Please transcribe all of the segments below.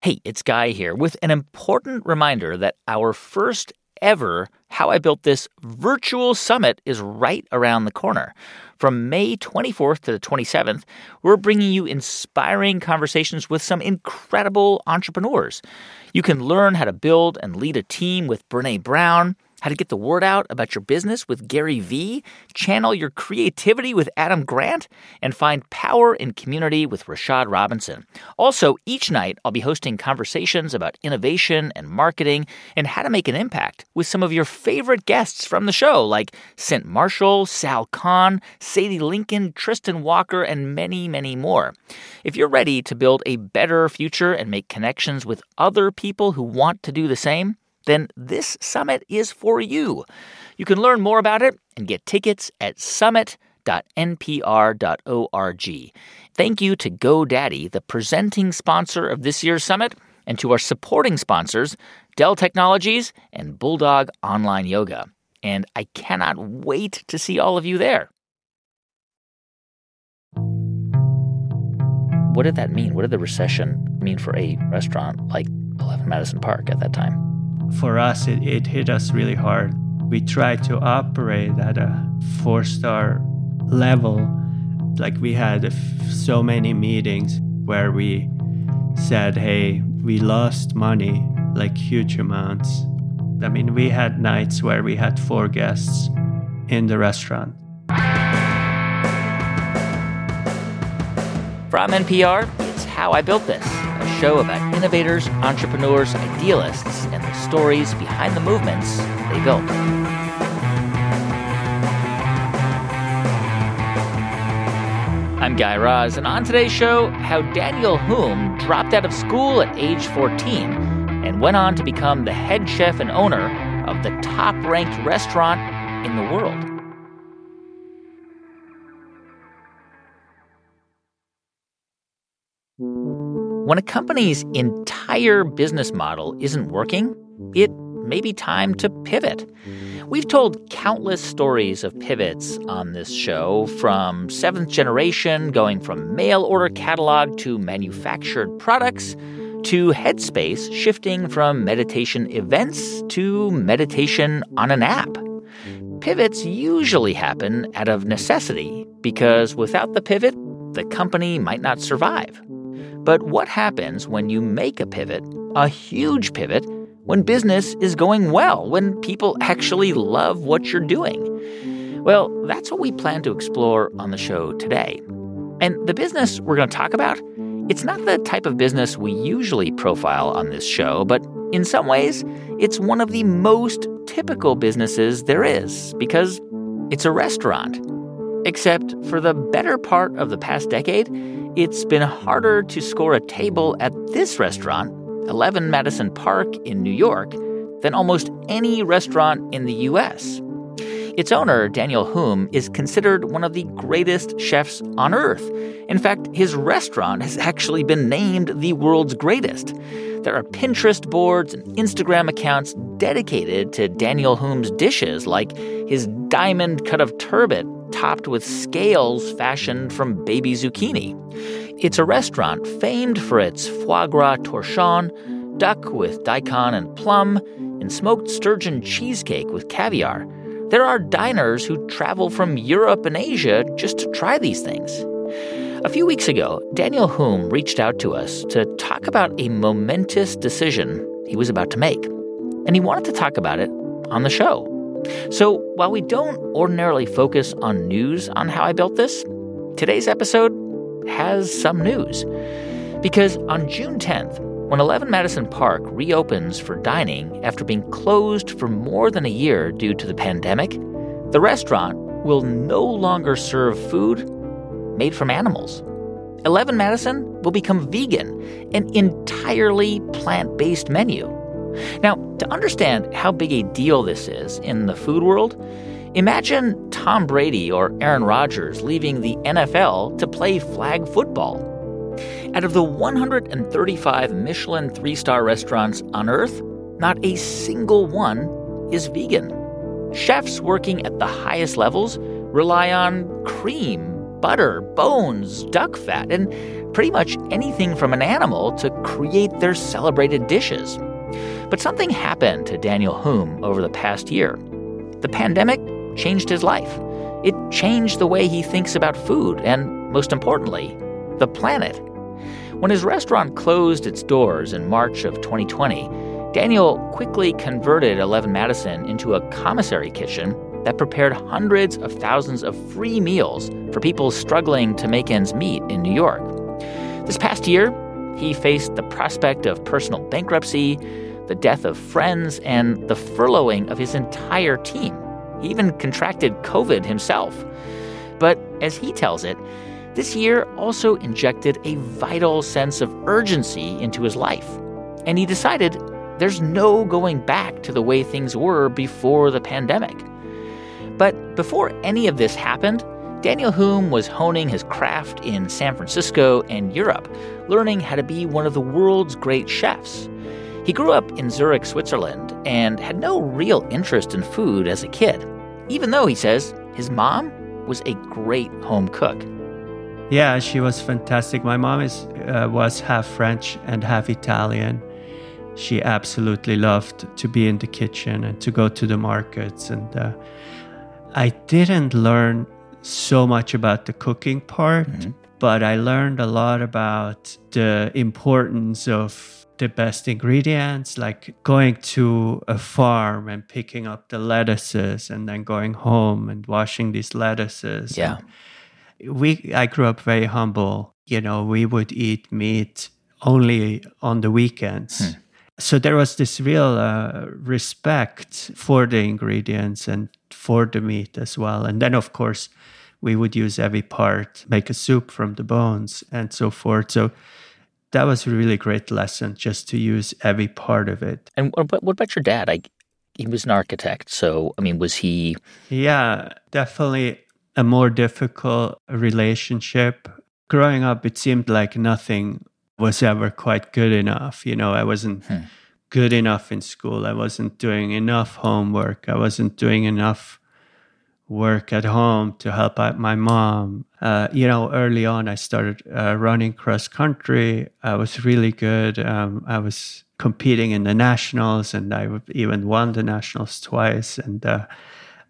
Hey, it's Guy here with an important reminder that our first ever How I Built This virtual summit is right around the corner. From May 24th to the 27th, we're bringing you inspiring conversations with some incredible entrepreneurs. You can learn how to build and lead a team with Brene Brown how to get the word out about your business with Gary Vee, channel your creativity with Adam Grant, and find power in community with Rashad Robinson. Also, each night I'll be hosting conversations about innovation and marketing and how to make an impact with some of your favorite guests from the show, like Cent Marshall, Sal Khan, Sadie Lincoln, Tristan Walker, and many, many more. If you're ready to build a better future and make connections with other people who want to do the same, then this summit is for you. You can learn more about it and get tickets at summit.npr.org. Thank you to GoDaddy, the presenting sponsor of this year's summit, and to our supporting sponsors, Dell Technologies and Bulldog Online Yoga. And I cannot wait to see all of you there. What did that mean? What did the recession mean for a restaurant like 11 Madison Park at that time? For us, it, it hit us really hard. We tried to operate at a four star level. Like we had f- so many meetings where we said, hey, we lost money, like huge amounts. I mean, we had nights where we had four guests in the restaurant. From NPR, it's How I Built This show about innovators, entrepreneurs, idealists, and the stories behind the movements they built. I'm Guy Raz, and on today's show, how Daniel Humm dropped out of school at age 14 and went on to become the head chef and owner of the top ranked restaurant in the world. When a company's entire business model isn't working, it may be time to pivot. We've told countless stories of pivots on this show, from seventh generation going from mail order catalog to manufactured products, to Headspace shifting from meditation events to meditation on an app. Pivots usually happen out of necessity because without the pivot, the company might not survive. But what happens when you make a pivot, a huge pivot, when business is going well, when people actually love what you're doing? Well, that's what we plan to explore on the show today. And the business we're going to talk about, it's not the type of business we usually profile on this show, but in some ways, it's one of the most typical businesses there is because it's a restaurant. Except for the better part of the past decade, it's been harder to score a table at this restaurant, 11 Madison Park in New York, than almost any restaurant in the U.S. Its owner, Daniel Humm, is considered one of the greatest chefs on earth. In fact, his restaurant has actually been named the world's greatest. There are Pinterest boards and Instagram accounts dedicated to Daniel Humm's dishes, like his diamond cut of turbot topped with scales fashioned from baby zucchini. It's a restaurant famed for its foie gras torchon, duck with daikon and plum, and smoked sturgeon cheesecake with caviar. There are diners who travel from Europe and Asia just to try these things. A few weeks ago, Daniel Humm reached out to us to talk about a momentous decision he was about to make. And he wanted to talk about it on the show. So while we don't ordinarily focus on news on how I built this, today's episode has some news. Because on June 10th, when 11 Madison Park reopens for dining after being closed for more than a year due to the pandemic, the restaurant will no longer serve food made from animals. 11 Madison will become vegan, an entirely plant based menu. Now, to understand how big a deal this is in the food world, imagine Tom Brady or Aaron Rodgers leaving the NFL to play flag football. Out of the 135 Michelin three star restaurants on Earth, not a single one is vegan. Chefs working at the highest levels rely on cream, butter, bones, duck fat, and pretty much anything from an animal to create their celebrated dishes. But something happened to Daniel Humm over the past year. The pandemic changed his life. It changed the way he thinks about food and, most importantly, the planet. When his restaurant closed its doors in March of 2020, Daniel quickly converted 11 Madison into a commissary kitchen that prepared hundreds of thousands of free meals for people struggling to make ends meet in New York. This past year, he faced the prospect of personal bankruptcy, the death of friends, and the furloughing of his entire team. He even contracted COVID himself. But as he tells it, this year also injected a vital sense of urgency into his life. And he decided there's no going back to the way things were before the pandemic. But before any of this happened, Daniel Humm was honing his craft in San Francisco and Europe, learning how to be one of the world's great chefs. He grew up in Zurich, Switzerland, and had no real interest in food as a kid, even though, he says, his mom was a great home cook. Yeah, she was fantastic. My mom is uh, was half French and half Italian. She absolutely loved to be in the kitchen and to go to the markets and uh, I didn't learn so much about the cooking part, mm-hmm. but I learned a lot about the importance of the best ingredients, like going to a farm and picking up the lettuces and then going home and washing these lettuces. Yeah. And we I grew up very humble. You know, we would eat meat only on the weekends. Hmm. So there was this real uh, respect for the ingredients and for the meat as well. And then, of course, we would use every part, make a soup from the bones, and so forth. So that was a really great lesson just to use every part of it. And what, what about your dad? I, he was an architect. So, I mean, was he? Yeah, definitely a more difficult relationship. Growing up, it seemed like nothing was ever quite good enough. You know, I wasn't. Hmm good enough in school. I wasn't doing enough homework. I wasn't doing enough work at home to help out my mom. Uh, you know, early on, I started uh, running cross country. I was really good. Um, I was competing in the nationals, and I even won the nationals twice. And uh,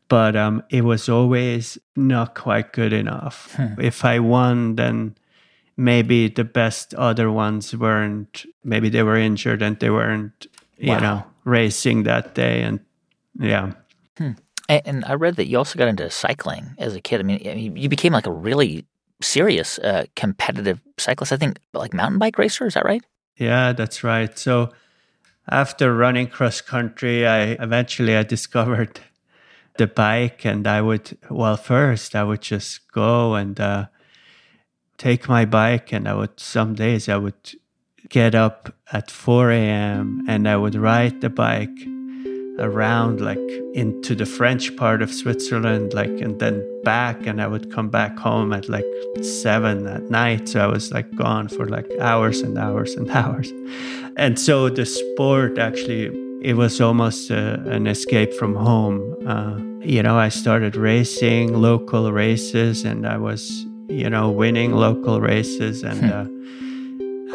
but um, it was always not quite good enough. Hmm. If I won, then maybe the best other ones weren't maybe they were injured and they weren't you wow. know racing that day and yeah hmm. And, i read that you also got into cycling as a kid. I mean you became like a really serious uh, competitive cyclist i think like mountain bike racer is that right? Yeah that's right. So after running cross country i eventually i discovered the bike and i would well first i would just go and uh, take my bike and I would some days I would get up at 4 a.m. and I would ride the bike around like into the French part of Switzerland, like and then back and I would come back home at like seven at night. So I was like gone for like hours and hours and hours. And so the sport actually it was almost a, uh, an escape from home. Uh, you know, I started racing local races and I was you know, winning local races. And hmm. uh,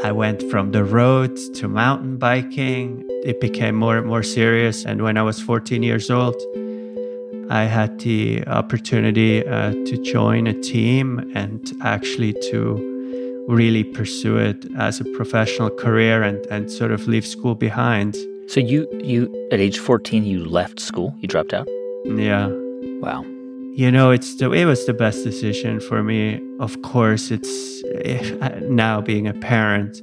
I went from the road to mountain biking. It became more and more serious. And when I was 14 years old, I had the opportunity uh, to join a team and actually to really pursue it as a professional career and, and sort of leave school behind. So you you at age 14 you left school, you dropped out? Yeah. Wow you know it's the it was the best decision for me. Of course it's if, now being a parent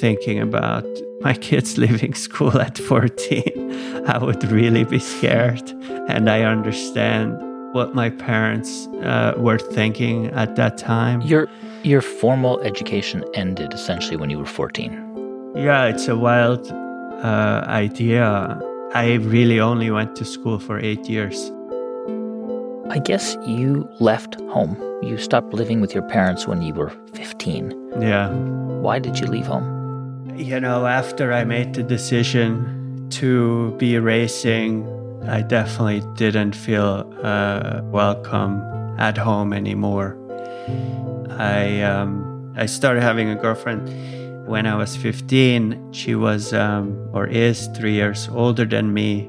thinking about my kids leaving school at 14 i would really be scared. And i understand what my parents uh, were thinking at that time. Your your formal education ended essentially when you were 14 yeah it's a wild uh, idea. I really only went to school for eight years I guess you left home. You stopped living with your parents when you were 15. Yeah. Why did you leave home? You know, after I made the decision to be racing, I definitely didn't feel uh, welcome at home anymore. I um, I started having a girlfriend when I was 15. She was um, or is three years older than me,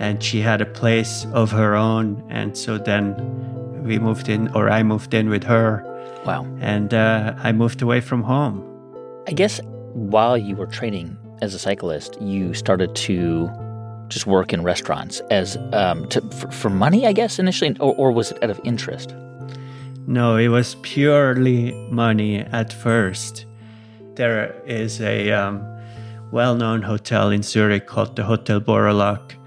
and she had a place of her own. And so then we moved in, or I moved in with her. Wow. And uh, I moved away from home. I guess while you were training as a cyclist, you started to just work in restaurants as um, to, for, for, money, I guess, initially, or, or was it out of interest? No, it was purely money at first. There is a um, well known hotel in Zurich called the Hotel Baur au Lac.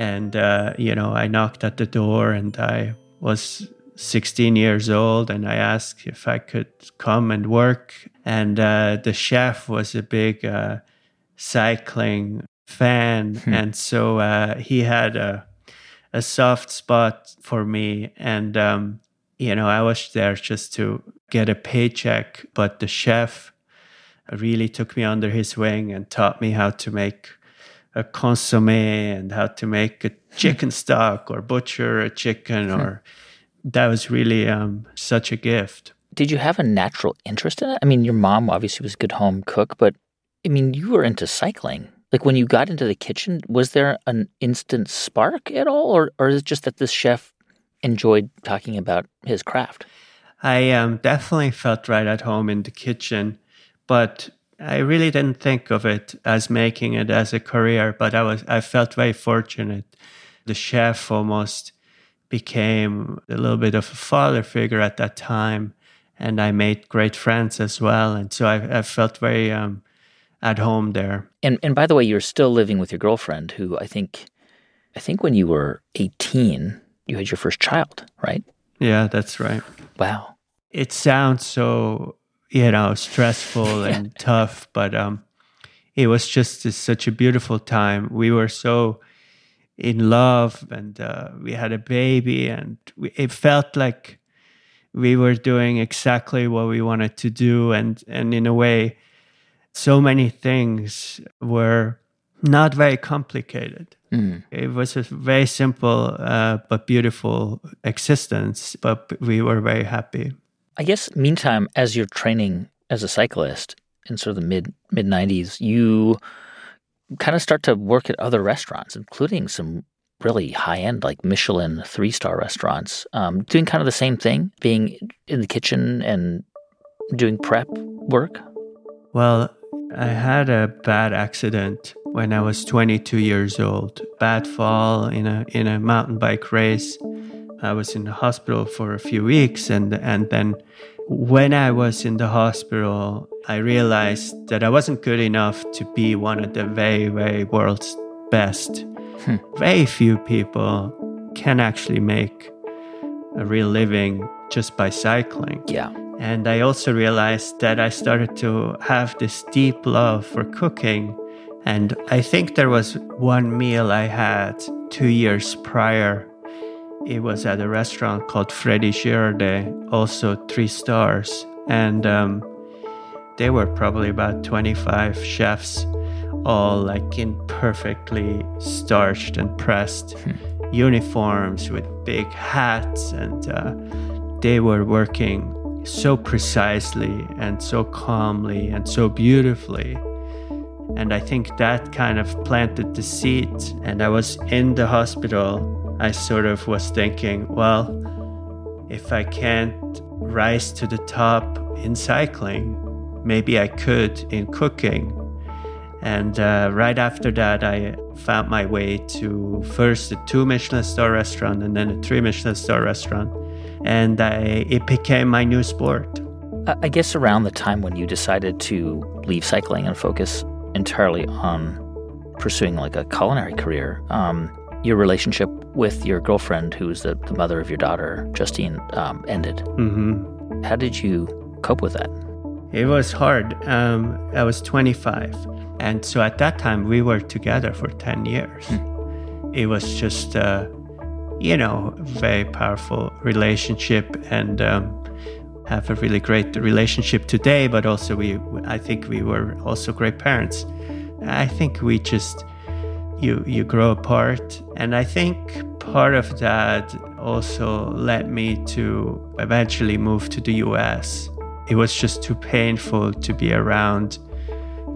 And, uh, you know, I knocked at the door and I was 16 years old and I asked if I could come and work. And uh, the chef was a big uh, cycling fan. Hmm. And so uh, he had a, a soft spot for me. And, um, you know, I was there just to get a paycheck, but the chef really took me under his wing and taught me how to make a consomme and how to make a chicken stock or butcher a chicken hmm. or that was really um, such a gift. Did you have a natural interest in it? I mean, your mom obviously was a good home cook, but I mean, you were into cycling. Like when you got into the kitchen, was there an instant spark at all, or, or is it just that this chef enjoyed talking about his craft? I um, definitely felt right at home in the kitchen, but I really didn't think of it as making it as a career. But I was I felt very fortunate. The chef almost became a little bit of a father figure at that time, and I made great friends as well. And so I, I felt very um, at home there. And and by the way, you're still living with your girlfriend, who I think, I think when you were 18, you had your first child, right? Yeah, that's right. Wow. It sounds so, you know, stressful yeah. and tough, but um, it was just such a beautiful time. We were so in love, and uh, we had a baby, and we, it felt like we were doing exactly what we wanted to do, and and in a way, so many things were not very complicated. Mm. It was a very simple uh, but beautiful existence, but we were very happy. I guess, meantime, as you're training as a cyclist in sort of the mid mid '90s, you kind of start to work at other restaurants, including some really high end, like Michelin three star restaurants, um, doing kind of the same thing, being in the kitchen and doing prep work. Well, I had a bad accident when I was 22 years old. Bad fall in a in a mountain bike race. I was in the hospital for a few weeks and and then when I was in the hospital, I realized that I wasn't good enough to be one of the very very world's best. Hmm. Very few people can actually make a real living just by cycling. Yeah. And I also realized that I started to have this deep love for cooking. And I think there was one meal I had two years prior. It was at a restaurant called Freddy Girardet, also three stars. And um, there were probably about 25 chefs, all like in perfectly starched and pressed hmm. uniforms with big hats. And uh, they were working so precisely and so calmly and so beautifully. And I think that kind of planted the seed. And I was in the hospital, I sort of was thinking, well, if I can't rise to the top in cycling, maybe I could in cooking. And uh, right after that, I found my way to first a two Michelin star restaurant and then a three Michelin star restaurant and I, it became my new sport. I guess around the time when you decided to leave cycling and focus entirely on pursuing like a culinary career, um, your relationship with your girlfriend, who's the, the mother of your daughter, Justine, um, ended. Mm-hmm. How did you cope with that? It was hard. Um, I was 25. And so at that time, we were together for 10 years. Hmm. It was just. Uh, you know, a very powerful relationship and um, have a really great relationship today. But also, we, I think we were also great parents. I think we just, you, you grow apart. And I think part of that also led me to eventually move to the US. it was just too painful to be around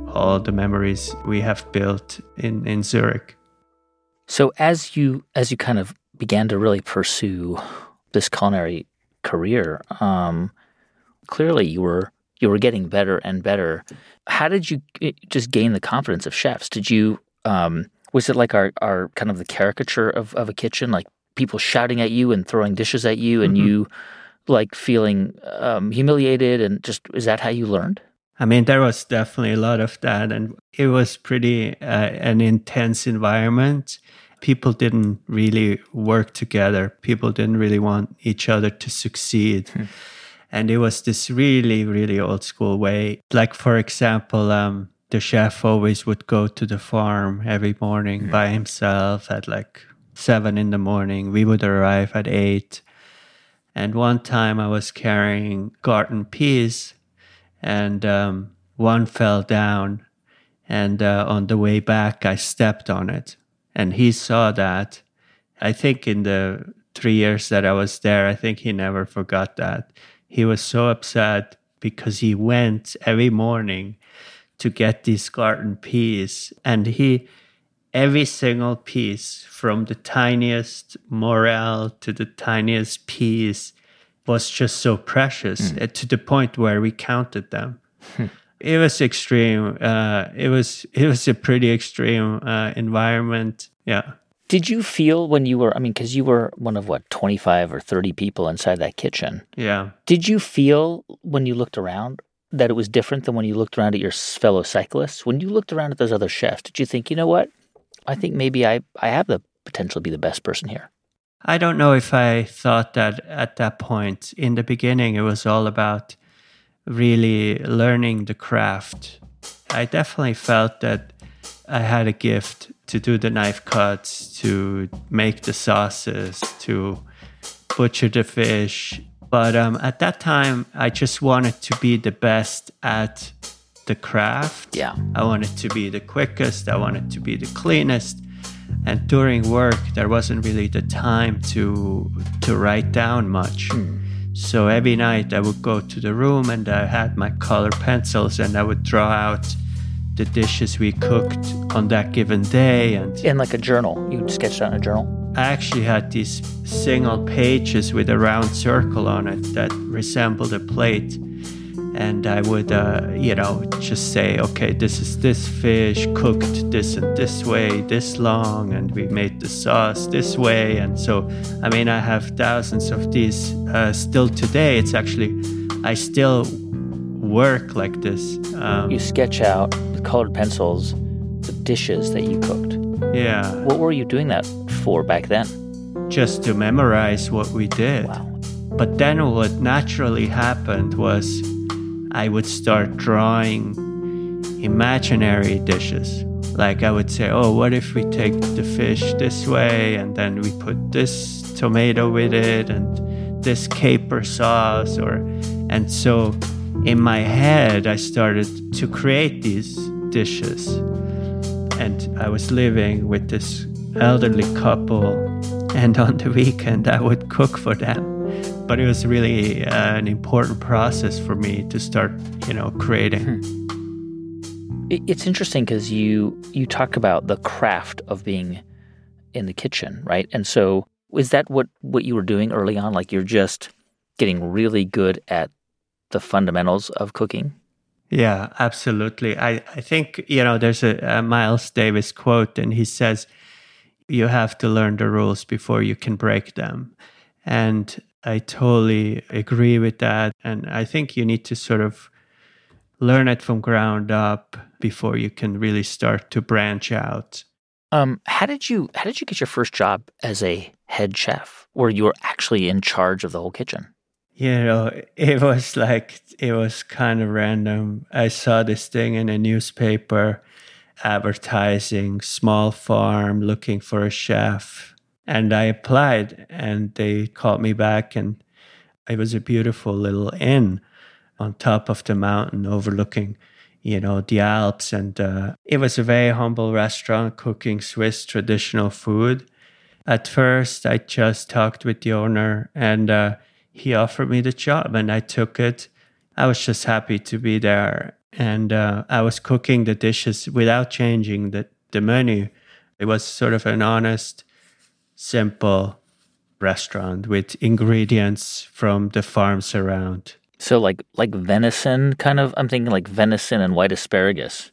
all the memories we have built in, in Zurich. So as you as you kind of began to really pursue this culinary career, um, clearly you were you were getting better and better. How did you eh, just gain the confidence of chefs? Did you um, was it like our, our kind of the caricature of, of a kitchen, like people shouting at you and throwing dishes at you, and mm-hmm. you like feeling um, humiliated, and just is that how you learned? I mean, there was definitely a lot of that, and it was pretty uh, an intense environment. People didn't really work together. People didn't really want each other to succeed. Hmm. And it was this really, really old school way. Like, for example, um, the chef always would go to the farm every morning mm. by himself at like seven in the morning. We would arrive at eight. And one time I was carrying garden peas and um, one fell down. And uh, on the way back, I stepped on it. And he saw that. I think in the three years that I was there, I think he never forgot that. He was so upset because he went every morning to get these garden peas. And he, every single piece, from the tiniest morel to the tiniest piece, was just so precious mm. to the point where we counted them. Hmm. it was extreme. Uh, it was it was a pretty extreme uh, environment. Yeah. Did you feel when you were? I mean, because you were one of what twenty five or thirty people inside that kitchen. Yeah. Did you feel when you looked around that it was different than when you looked around at your fellow cyclists? When you looked around at those other chefs, did you think, you know what? I think maybe I, I have the potential to be the best person here? I don't know if I thought that at that point. In the beginning, it was all about really learning the craft. I definitely felt that I had a gift to do the knife cuts, to make the sauces, to butcher the fish, but um, at that time, I just wanted to be the best at the craft. Yeah. I wanted to be the quickest. I wanted to be the cleanest. And during work, there wasn't really the time to to write down much. Mm. So every night I would go to the room and I had my color pencils and I would draw out the dishes we cooked on that given day and in like a journal. You'd sketch out in a journal. I actually had these single pages with a round circle on it that resembled a plate. And I would, uh, you know, just say, okay, this is this fish cooked this and this way, this long, and we made the sauce this way. And so, I mean, I have thousands of these uh, still today. It's actually, I still work like this. Um, you sketch out with colored pencils the dishes that you cooked. Yeah. What were you doing that for back then? Just to memorize what we did. Wow. But then what naturally happened was I would start drawing imaginary dishes. Like I would say, oh, what if we take the fish this way and then we put this tomato with it and this caper sauce or and so in my head I started to create these dishes and I was living with this elderly couple, and on the weekend I would cook for them. But it was really uh, an important process for me to start, you know, creating. Hmm. It's interesting because you you talk about the craft of being in the kitchen, right? And so, is that what what you were doing early on? Like you're just getting really good at the fundamentals of cooking. Yeah, absolutely. I, I think, you know, there's a, a, Miles Davis quote, and he says, you have to learn the rules before you can break them. And I totally agree with that. And I think you need to sort of learn it from ground up before you can really start to branch out. Um, how did you how did you get your first job as a head chef, where you were actually in charge of the whole kitchen? You know, it was like, it was kind of random. I saw this thing in a newspaper advertising small farm looking for a chef. And I applied and they called me back and it was a beautiful little inn on top of the mountain overlooking, you know, the Alps. And uh, it was a very humble restaurant cooking Swiss traditional food. At first, I just talked with the owner and uh, he offered me the job and I took it. I was just happy to be there. And uh, I was cooking the dishes without changing the, the menu. It was sort of an honest, simple restaurant with ingredients from the farms around. So like like venison kind of I'm thinking like venison and white asparagus.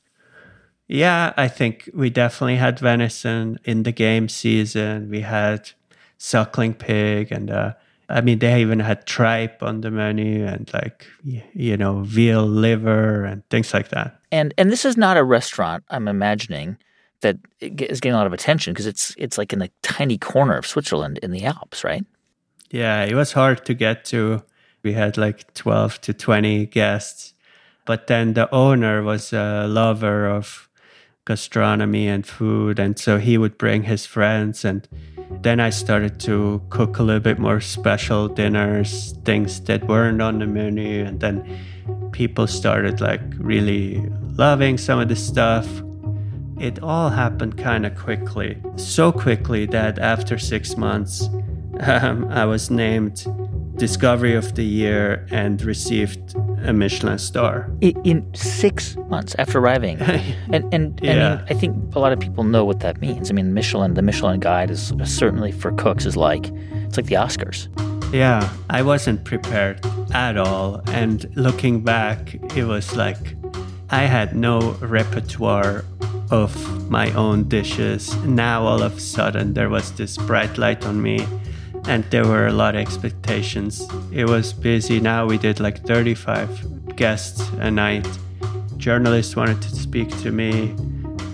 Yeah, I think we definitely had venison in the game season. We had suckling pig and uh, I mean, they even had tripe on the menu and like you know veal liver and things like that. And and this is not a restaurant. I'm imagining that is getting a lot of attention because it's it's like in a tiny corner of Switzerland in the Alps, right? Yeah, it was hard to get to. We had like 12 to 20 guests, but then the owner was a lover of gastronomy and food, and so he would bring his friends and then I started to cook a little bit more special dinners, things that weren't on the menu. And then people started like really loving some of the stuff. It all happened kind of quickly. So quickly that after six months, um, I was named Discovery of the Year and received a Michelin star. In six months after arriving. and and yeah. I, mean, I think a lot of people know what that means. I mean, Michelin, the Michelin guide is uh, certainly for cooks is like, it's like the Oscars. Yeah, I wasn't prepared at all. And looking back, it was like I had no repertoire of my own dishes. Now, all of a sudden, there was this bright light on me and there were a lot of expectations. It was busy. Now we did like 35 guests a night. Journalists wanted to speak to me.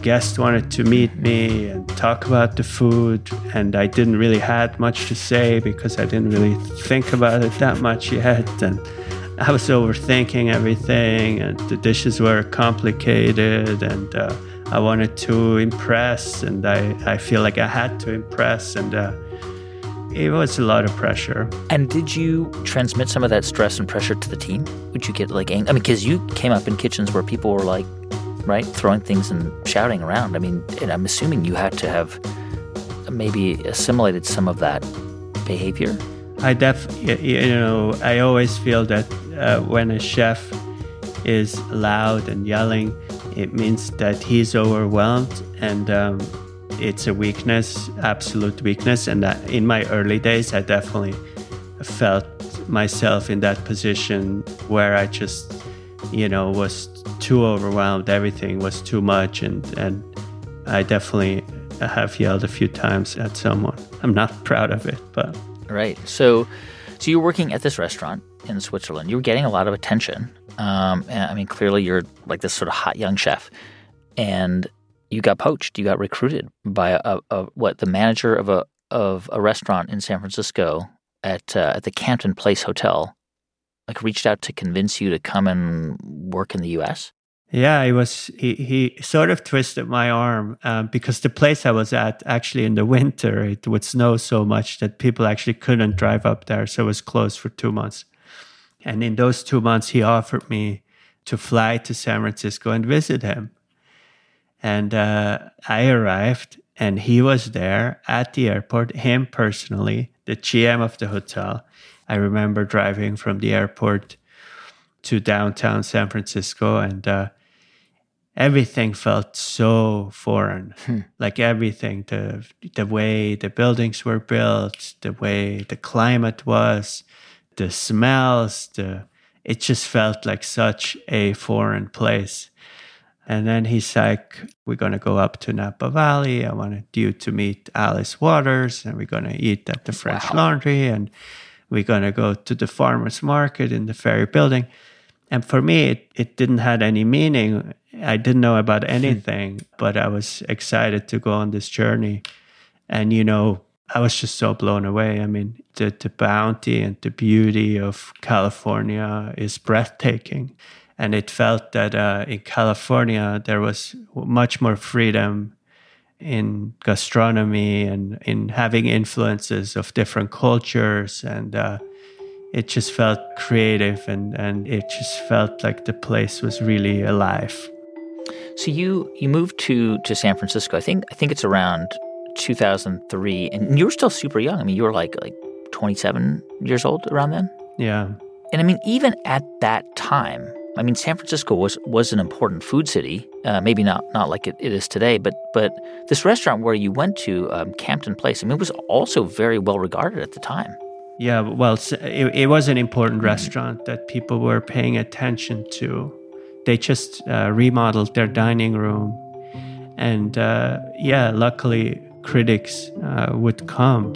Guests wanted to meet me and talk about the food. And I didn't really had much to say because I didn't really think about it that much yet. And I was overthinking everything, and the dishes were complicated, and uh, I wanted to impress, and I, I feel like I had to impress. And uh, it was a lot of pressure. And did you transmit some of that stress and pressure to the team? Would you get like, ang- I mean, because you came up in kitchens where people were like, right, throwing things and shouting around. I mean, and I'm assuming you had to have maybe assimilated some of that behavior. I def, you know, I always feel that uh, when a chef is loud and yelling, it means that he's overwhelmed and um, it's a weakness, absolute weakness. And that in my early days, I definitely felt myself in that position where I just, you know, was too overwhelmed. Everything was too much. And, and I definitely have yelled a few times at someone. I'm not proud of it, but. Right. So, so you're working at this restaurant in Switzerland. You were getting a lot of attention. Um, I mean, clearly you're like this sort of hot young chef. And you got poached. You got recruited by a, a, what the manager of a of a restaurant in San Francisco at uh, at the Campton Place Hotel, like reached out to convince you to come and work in the U.S. Yeah, he was. He he sort of twisted my arm um, because the place I was at actually in the winter it would snow so much that people actually couldn't drive up there, so it was closed for two months. And in those two months, he offered me to fly to San Francisco and visit him. And uh, I arrived, and he was there at the airport, him personally, the GM of the hotel. I remember driving from the airport to downtown San Francisco, and uh, everything felt so foreign. Hmm. Like everything, the the way the buildings were built, the way the climate was, the smells, the it just felt like such a foreign place. And then he's like, We're going to go up to Napa Valley. I wanted you to meet Alice Waters, and we're going to eat at the French wow. Laundry, and we're going to go to the farmer's market in the Ferry Building. And for me, it, it didn't have any meaning. I didn't know about hmm. anything, but I was excited to go on this journey. And, you know, I was just so blown away. I mean, the, the bounty and the beauty of California is breathtaking and it felt that uh, in California there was much more freedom in gastronomy and in having influences of different cultures. And uh, it just felt creative and, and it just felt like the place was really alive. So you you moved to to San Francisco. I think I think it's around 2003 and you were still super young. I mean you were like like 27 years old around then? Yeah. And I mean, even at that time, I mean, San Francisco was was an important food city. Uh, maybe not not like it, it is today, but but this restaurant where you went to, um, Campton Place, I mean, it was also very well regarded at the time. Yeah, well, it, it was an important restaurant that people were paying attention to. They just uh, remodeled their dining room, and uh, yeah, luckily critics uh, would come,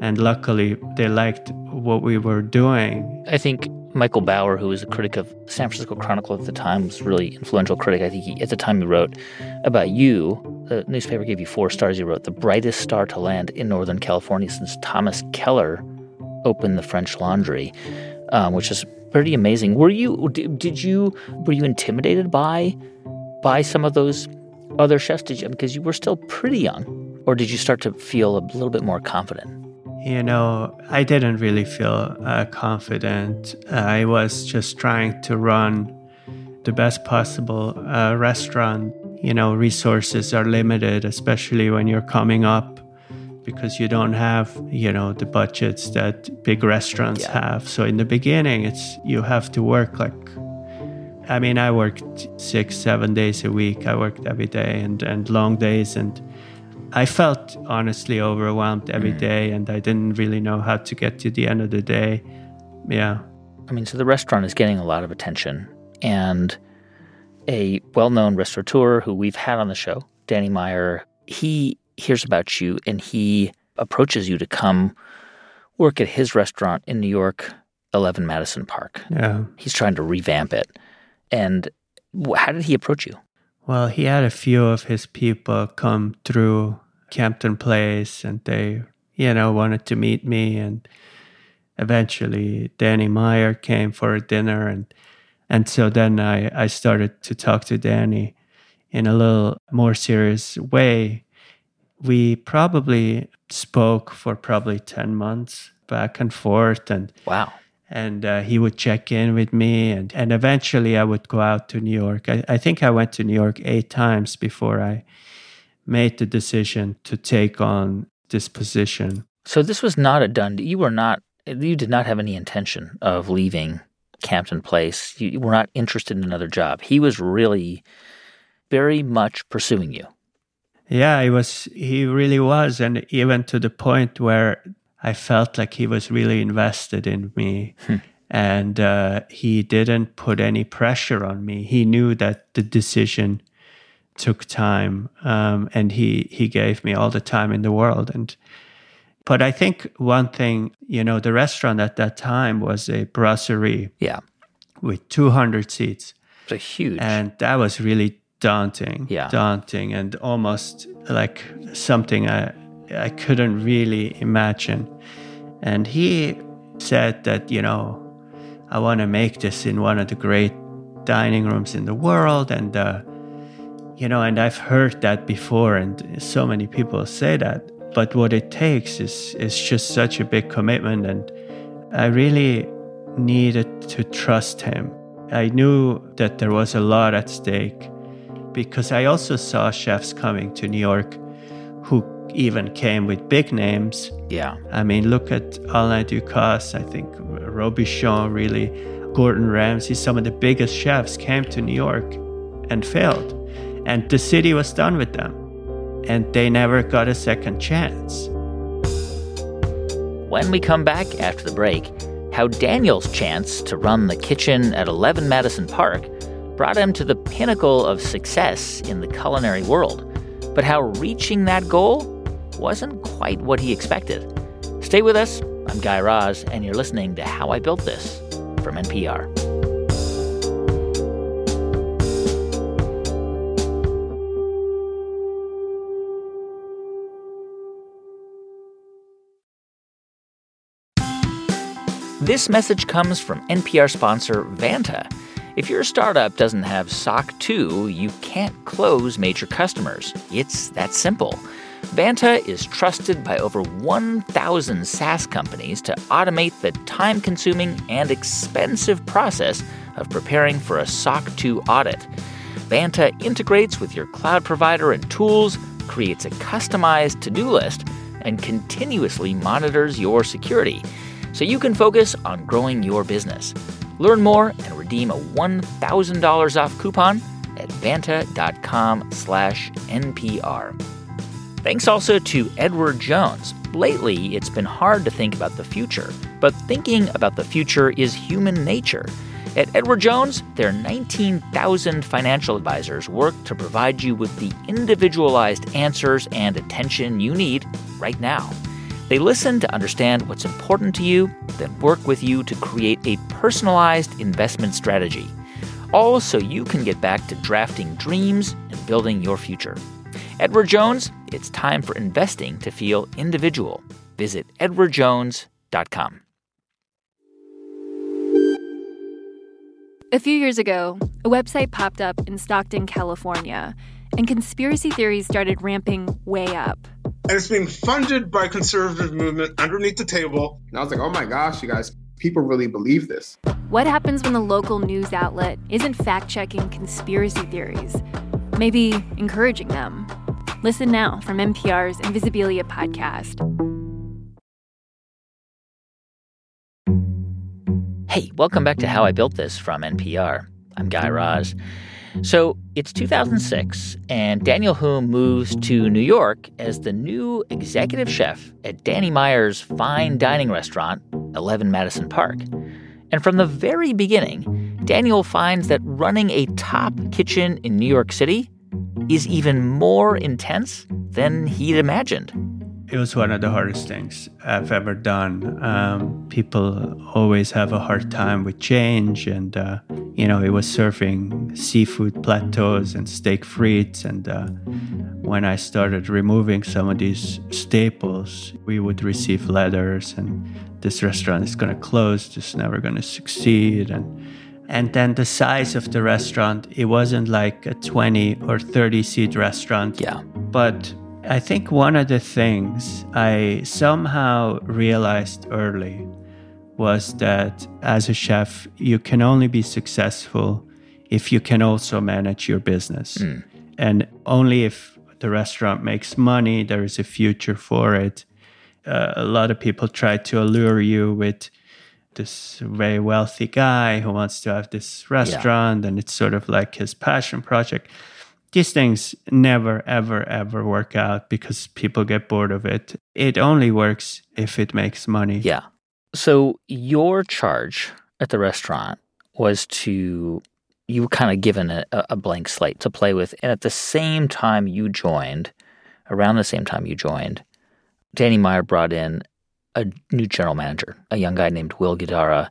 and luckily they liked what we were doing. I think Michael Bauer, who was a critic of San Francisco Chronicle at the time, was a really influential critic. I think he, at the time he wrote about you. The newspaper gave you four stars. He wrote, "The brightest star to land in Northern California since Thomas Keller opened the French Laundry," um, which is pretty amazing. Were you? Did, did you? Were you intimidated by by some of those other chefs? Did you? Because you were still pretty young, or did you start to feel a little bit more confident? You know, I didn't really feel uh, confident. I was just trying to run the best possible uh, restaurant. You know, resources are limited, especially when you're coming up because you don't have, you know, the budgets that big restaurants yeah. have. So in the beginning, it's you have to work like I mean, I worked six, seven days a week. I worked every day and, and long days and I felt honestly overwhelmed every mm. day, and I didn't really know how to get to the end of the day. Yeah. I mean, so the restaurant is getting a lot of attention, and a well known restaurateur who we've had on the show, Danny Meyer, he hears about you and he approaches you to come work at his restaurant in New York, 11 Madison Park. Yeah. He's trying to revamp it. And how did he approach you? Well, he had a few of his people come through Campton Place and they, you know, wanted to meet me. And eventually Danny Meyer came for a dinner. And, and so then I, I started to talk to Danny in a little more serious way. We probably spoke for probably 10 months back and forth. And wow and uh, he would check in with me and, and eventually i would go out to new york. I, I think i went to new york eight times before i made the decision to take on this position. So this was not a done you were not you did not have any intention of leaving campton place. You were not interested in another job. He was really very much pursuing you. Yeah he was he really was. And even to the point where I felt like he was really invested in me. Hmm. And uh, he didn't put any pressure on me. He knew that the decision took time, um, and he he gave me all the time in the world. And but I think one thing, you know, the restaurant at that time was a brasserie, yeah, with two hundred seats. It's a huge, and that was really daunting, yeah, daunting, and almost like something I I couldn't really imagine. And he said that, you know, I want to make this in one of the great dining rooms in the world. And, uh, you know, and I've heard that before, and so many people say that. But what it takes is, is just such a big commitment. And I really needed to trust him. I knew that there was a lot at stake because I also saw chefs coming to New York who even came with big names. Yeah. I mean, look at Alain Ducasse, I think Robuchon, really, Gordon Ramsay, some of the biggest chefs came to New York and failed. And the city was done with them. And they never got a second chance. When we come back after the break, how Daniel's chance to run the kitchen at 11 Madison Park brought him to the pinnacle of success in the culinary world, but how reaching that goal wasn't quite what he expected. Stay with us. I'm Guy Raz, and you're listening to How I Built This from NPR. This message comes from NPR sponsor Vanta. If your startup doesn't have SOC 2, you can't close major customers. It's that simple. Vanta is trusted by over 1,000 SaaS companies to automate the time consuming and expensive process of preparing for a SOC 2 audit. Vanta integrates with your cloud provider and tools, creates a customized to do list, and continuously monitors your security. so you can focus on growing your business. Learn more and redeem a $1,000 off coupon at vanta.com slash NPR. Thanks also to Edward Jones. Lately, it's been hard to think about the future, but thinking about the future is human nature. At Edward Jones, their 19,000 financial advisors work to provide you with the individualized answers and attention you need right now. They listen to understand what's important to you, then work with you to create a personalized investment strategy. All so you can get back to drafting dreams and building your future. Edward Jones, it's time for investing to feel individual. Visit edwardjones.com. A few years ago, a website popped up in Stockton, California, and conspiracy theories started ramping way up. And it's being funded by conservative movement underneath the table. And I was like, oh my gosh, you guys, people really believe this. What happens when the local news outlet isn't fact checking conspiracy theories? Maybe encouraging them. Listen now from NPR's Invisibilia podcast. Hey, welcome back to How I Built This from NPR. I'm Guy Raz. So it's 2006, and Daniel Humm moves to New York as the new executive chef at Danny Meyer's fine dining restaurant, 11 Madison Park. And from the very beginning, Daniel finds that running a top kitchen in New York City is even more intense than he'd imagined it was one of the hardest things I've ever done. Um, people always have a hard time with change, and uh, you know, it was serving seafood plateaus and steak frites. And uh, when I started removing some of these staples, we would receive letters, and this restaurant is going to close. It's never going to succeed, and and then the size of the restaurant, it wasn't like a 20 or 30 seat restaurant. Yeah. But I think one of the things I somehow realized early was that as a chef, you can only be successful if you can also manage your business. Mm. And only if the restaurant makes money, there is a future for it. Uh, a lot of people try to allure you with this very wealthy guy who wants to have this restaurant, yeah. and it's sort of like his passion project these things never, ever, ever work out because people get bored of it. It only works if it makes money. Yeah. So your charge at the restaurant was to you were kind of given a, a blank slate to play with, and at the same time you joined, around the same time you joined, Danny Meyer brought in a new general manager, a young guy named Will Guidara,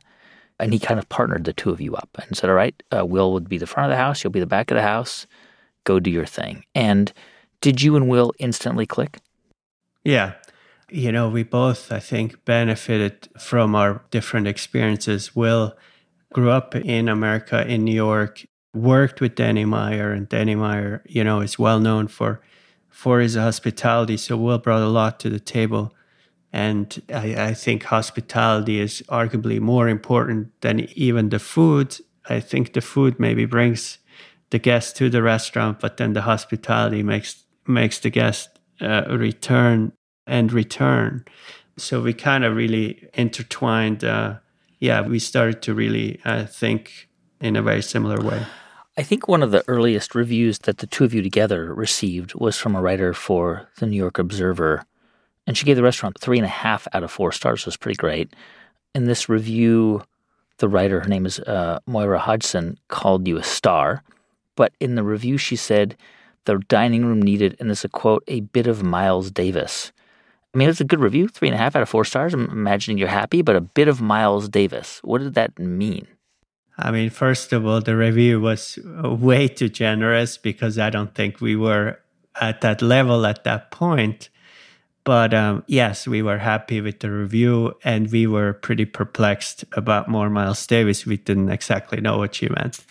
and he kind of partnered the two of you up and said, "All right, uh, Will would be the front of the house, you'll be the back of the house." go do your thing. And did you and Will instantly click? Yeah. You know, we both, I think, benefited from our different experiences. Will grew up in America, in New York, worked with Danny Meyer, and Danny Meyer, you know, is well known for for his hospitality. So Will brought a lot to the table. And I, I think hospitality is arguably more important than even the food. I think the food maybe brings the guest to the restaurant, but then the hospitality makes makes the guest uh, return and return. So we kind of really intertwined. Uh, yeah, we started to really uh, think in a very similar way. I think one of the earliest reviews that the two of you together received was from a writer for the New York Observer, and she gave the restaurant three and a half out of four stars. Which was pretty great. In this review, the writer, her name is uh, Moira Hodgson, called you a star. But in the review, she said the dining room needed, and this is a quote, a bit of Miles Davis. I mean, it's a good review, three and a half out of four stars. I'm imagining you're happy, but a bit of Miles Davis. What did that mean? I mean, first of all, the review was way too generous because I don't think we were at that level at that point. But um, yes, we were happy with the review and we were pretty perplexed about more Miles Davis. We didn't exactly know what she meant.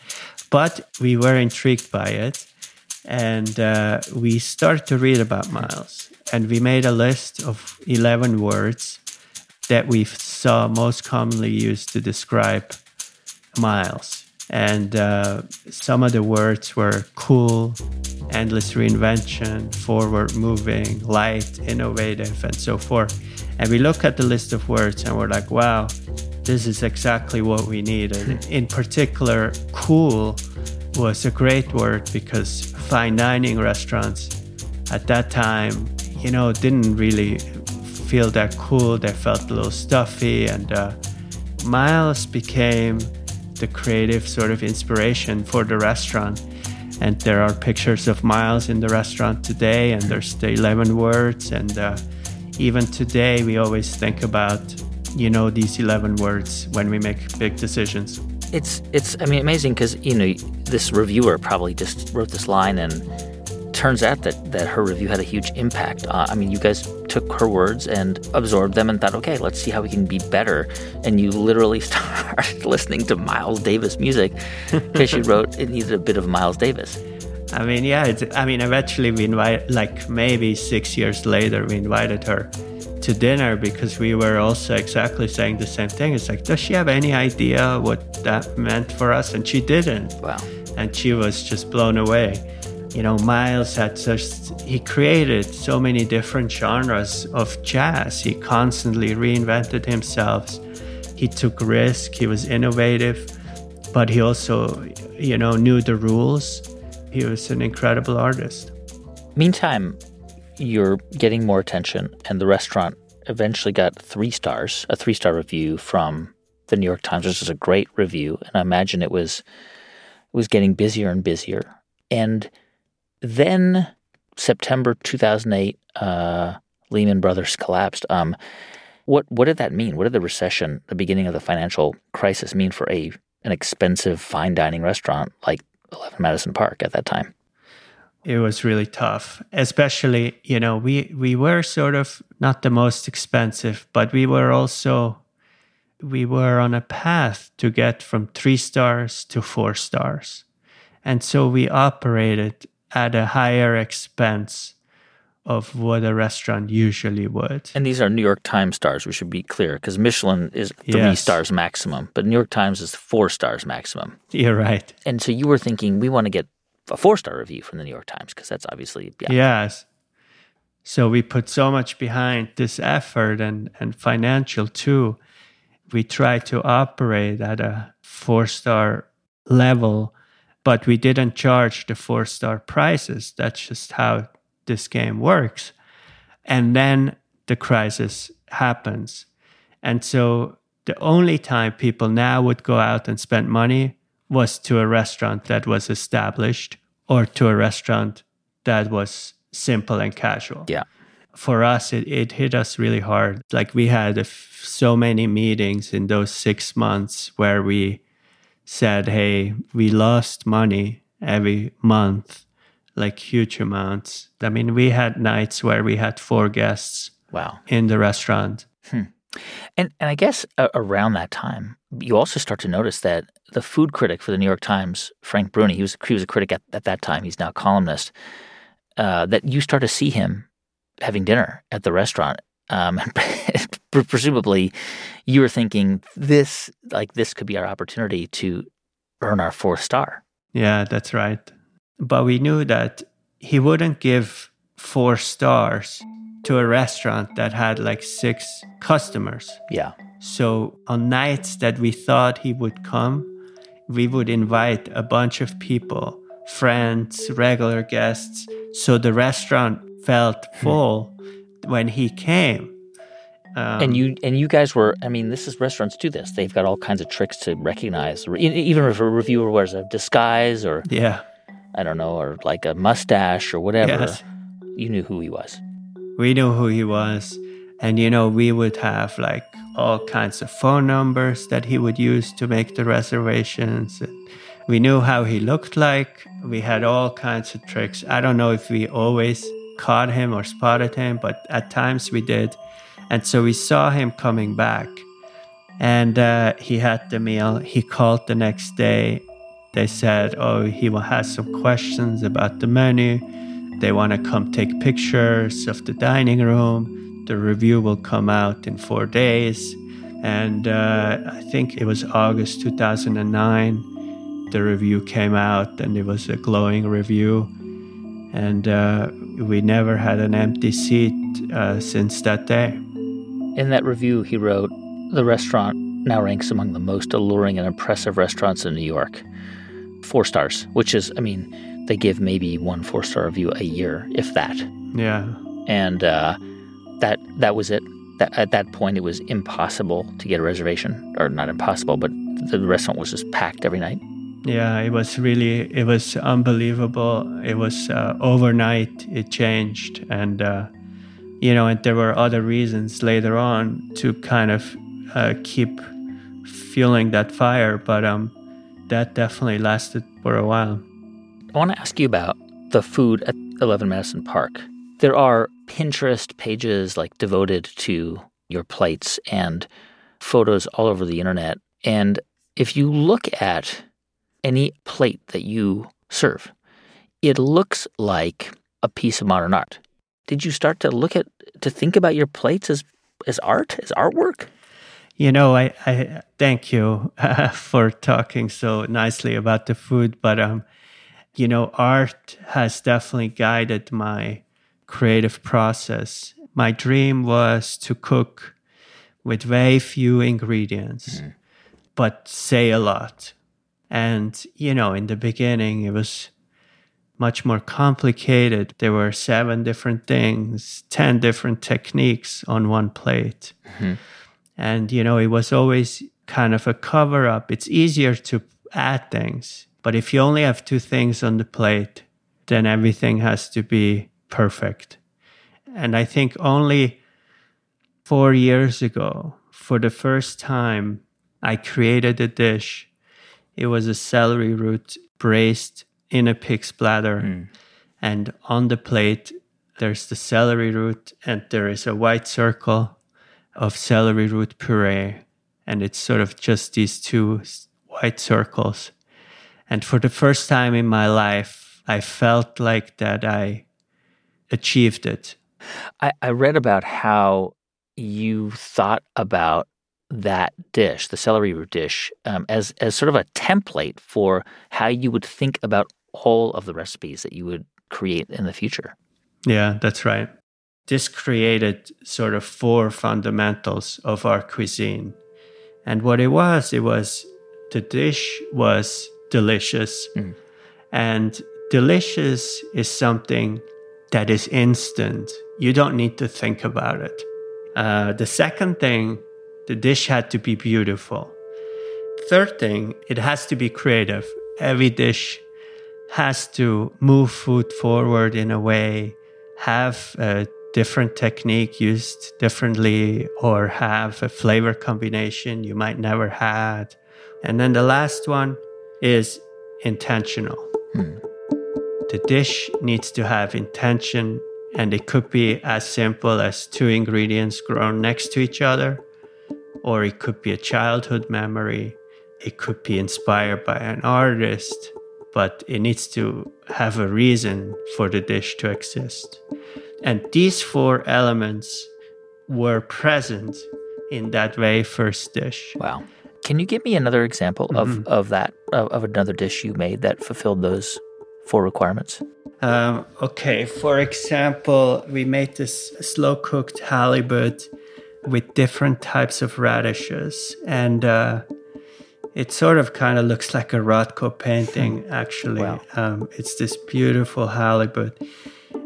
But we were intrigued by it, and uh, we started to read about Miles. And we made a list of 11 words that we saw most commonly used to describe Miles. And uh, some of the words were cool, endless reinvention, forward moving, light, innovative, and so forth. And we look at the list of words and we're like, wow, this is exactly what we needed. In particular, cool was a great word because fine dining restaurants at that time, you know, didn't really feel that cool. They felt a little stuffy. And uh, Miles became the creative sort of inspiration for the restaurant. And there are pictures of Miles in the restaurant today, and there's the 11 words. And uh, even today, we always think about, you know, these 11 words when we make big decisions. It's, it's I mean, amazing because, you know, this reviewer probably just wrote this line and turns out that, that her review had a huge impact. Uh, I mean, you guys took her words and absorbed them and thought, okay, let's see how we can be better. And you literally started listening to Miles Davis music because she wrote it needed a bit of Miles Davis. I mean, yeah, I mean, eventually we invited, like maybe six years later, we invited her to dinner because we were also exactly saying the same thing. It's like, does she have any idea what that meant for us? And she didn't. Wow. And she was just blown away you know, Miles had such, he created so many different genres of jazz. He constantly reinvented himself. He took risk, he was innovative, but he also, you know, knew the rules. He was an incredible artist. Meantime, you're getting more attention, and the restaurant eventually got three stars, a three star review from the New York Times, which is a great review. And I imagine it was it was getting busier and busier. And then September 2008, uh, Lehman Brothers collapsed. Um, what what did that mean? What did the recession, the beginning of the financial crisis, mean for a an expensive fine dining restaurant like Eleven Madison Park at that time? It was really tough, especially you know we we were sort of not the most expensive, but we were also we were on a path to get from three stars to four stars, and so we operated at a higher expense of what a restaurant usually would. And these are New York Times stars, we should be clear, because Michelin is three yes. stars maximum, but New York Times is four stars maximum. You're right. And so you were thinking, we want to get a four star review from the New York Times, because that's obviously. Yeah. Yes. So we put so much behind this effort and, and financial too. We try to operate at a four star level but we didn't charge the four star prices. That's just how this game works. And then the crisis happens. And so the only time people now would go out and spend money was to a restaurant that was established or to a restaurant that was simple and casual. Yeah. For us, it, it hit us really hard. Like we had so many meetings in those six months where we said, hey, we lost money every month, like huge amounts. I mean, we had nights where we had four guests wow. in the restaurant. Hmm. And, and I guess uh, around that time, you also start to notice that the food critic for the New York Times, Frank Bruni, he was, he was a critic at, at that time, he's now a columnist, uh, that you start to see him having dinner at the restaurant. Um, presumably you were thinking this like this could be our opportunity to earn our fourth star. Yeah, that's right. But we knew that he wouldn't give four stars to a restaurant that had like six customers. Yeah. So on nights that we thought he would come, we would invite a bunch of people, friends, regular guests. So the restaurant felt hmm. full when he came. Um, and you and you guys were. I mean, this is restaurants do this. They've got all kinds of tricks to recognize. Even if a reviewer wears a disguise or yeah, I don't know, or like a mustache or whatever, yes. you knew who he was. We knew who he was, and you know, we would have like all kinds of phone numbers that he would use to make the reservations. We knew how he looked like. We had all kinds of tricks. I don't know if we always caught him or spotted him, but at times we did. And so we saw him coming back and uh, he had the meal. He called the next day. They said, Oh, he will have some questions about the menu. They want to come take pictures of the dining room. The review will come out in four days. And uh, I think it was August 2009. the review came out, and it was a glowing review. And uh, we never had an empty seat uh, since that day. In that review, he wrote The restaurant now ranks among the most alluring and impressive restaurants in New York. Four stars, which is, I mean, they give maybe one four star review a year, if that. Yeah. And uh, that that was it. That, at that point, it was impossible to get a reservation, or not impossible, but the restaurant was just packed every night. Yeah, it was really, it was unbelievable. It was uh, overnight, it changed. And, uh, you know, and there were other reasons later on to kind of uh, keep fueling that fire, but um, that definitely lasted for a while. I want to ask you about the food at 11 Madison Park. There are Pinterest pages like devoted to your plates and photos all over the internet. And if you look at any plate that you serve, it looks like a piece of modern art. Did you start to look at to think about your plates as as art, as artwork? You know, I, I thank you uh, for talking so nicely about the food, but um, you know, art has definitely guided my creative process. My dream was to cook with very few ingredients, mm. but say a lot. And, you know, in the beginning, it was much more complicated. There were seven different things, 10 different techniques on one plate. Mm-hmm. And, you know, it was always kind of a cover up. It's easier to add things. But if you only have two things on the plate, then everything has to be perfect. And I think only four years ago, for the first time, I created a dish. It was a celery root braised in a pig's bladder. Mm. And on the plate, there's the celery root, and there is a white circle of celery root puree. And it's sort of just these two white circles. And for the first time in my life, I felt like that I achieved it. I, I read about how you thought about that dish, the celery root dish, um, as as sort of a template for how you would think about all of the recipes that you would create in the future. Yeah, that's right. This created sort of four fundamentals of our cuisine. And what it was, it was the dish was delicious. Mm. And delicious is something that is instant. You don't need to think about it. Uh, the second thing, the dish had to be beautiful. Third thing, it has to be creative. Every dish has to move food forward in a way, have a different technique used differently, or have a flavor combination you might never had. And then the last one is intentional. Hmm. The dish needs to have intention, and it could be as simple as two ingredients grown next to each other, or it could be a childhood memory. It could be inspired by an artist, but it needs to have a reason for the dish to exist. And these four elements were present in that very first dish. Wow. Can you give me another example of, mm-hmm. of that, of, of another dish you made that fulfilled those four requirements? Um, okay, for example, we made this slow cooked halibut with different types of radishes, and uh, it sort of kind of looks like a Rothko painting, hmm. actually. Wow. Um, it's this beautiful halibut,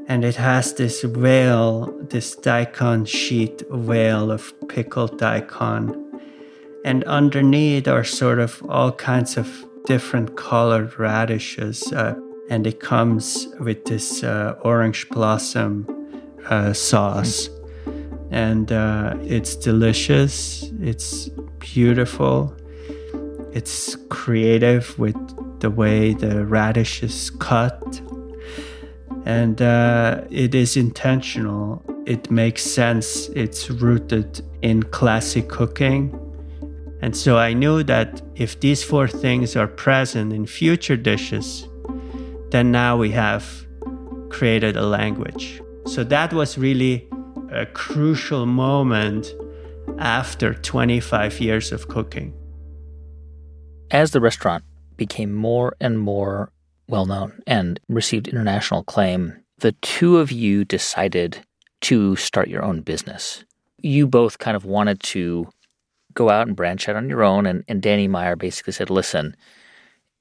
and it has this veil, this daikon sheet veil of pickled daikon. And underneath are sort of all kinds of different colored radishes, uh, and it comes with this uh, orange blossom uh, sauce. And uh, it's delicious, it's beautiful, it's creative with the way the radish is cut, and uh, it is intentional. It makes sense, it's rooted in classic cooking. And so I knew that if these four things are present in future dishes, then now we have created a language. So that was really a crucial moment after 25 years of cooking. As the restaurant became more and more well known and received international acclaim, the two of you decided to start your own business. You both kind of wanted to go out and branch out on your own, and, and Danny Meyer basically said, Listen,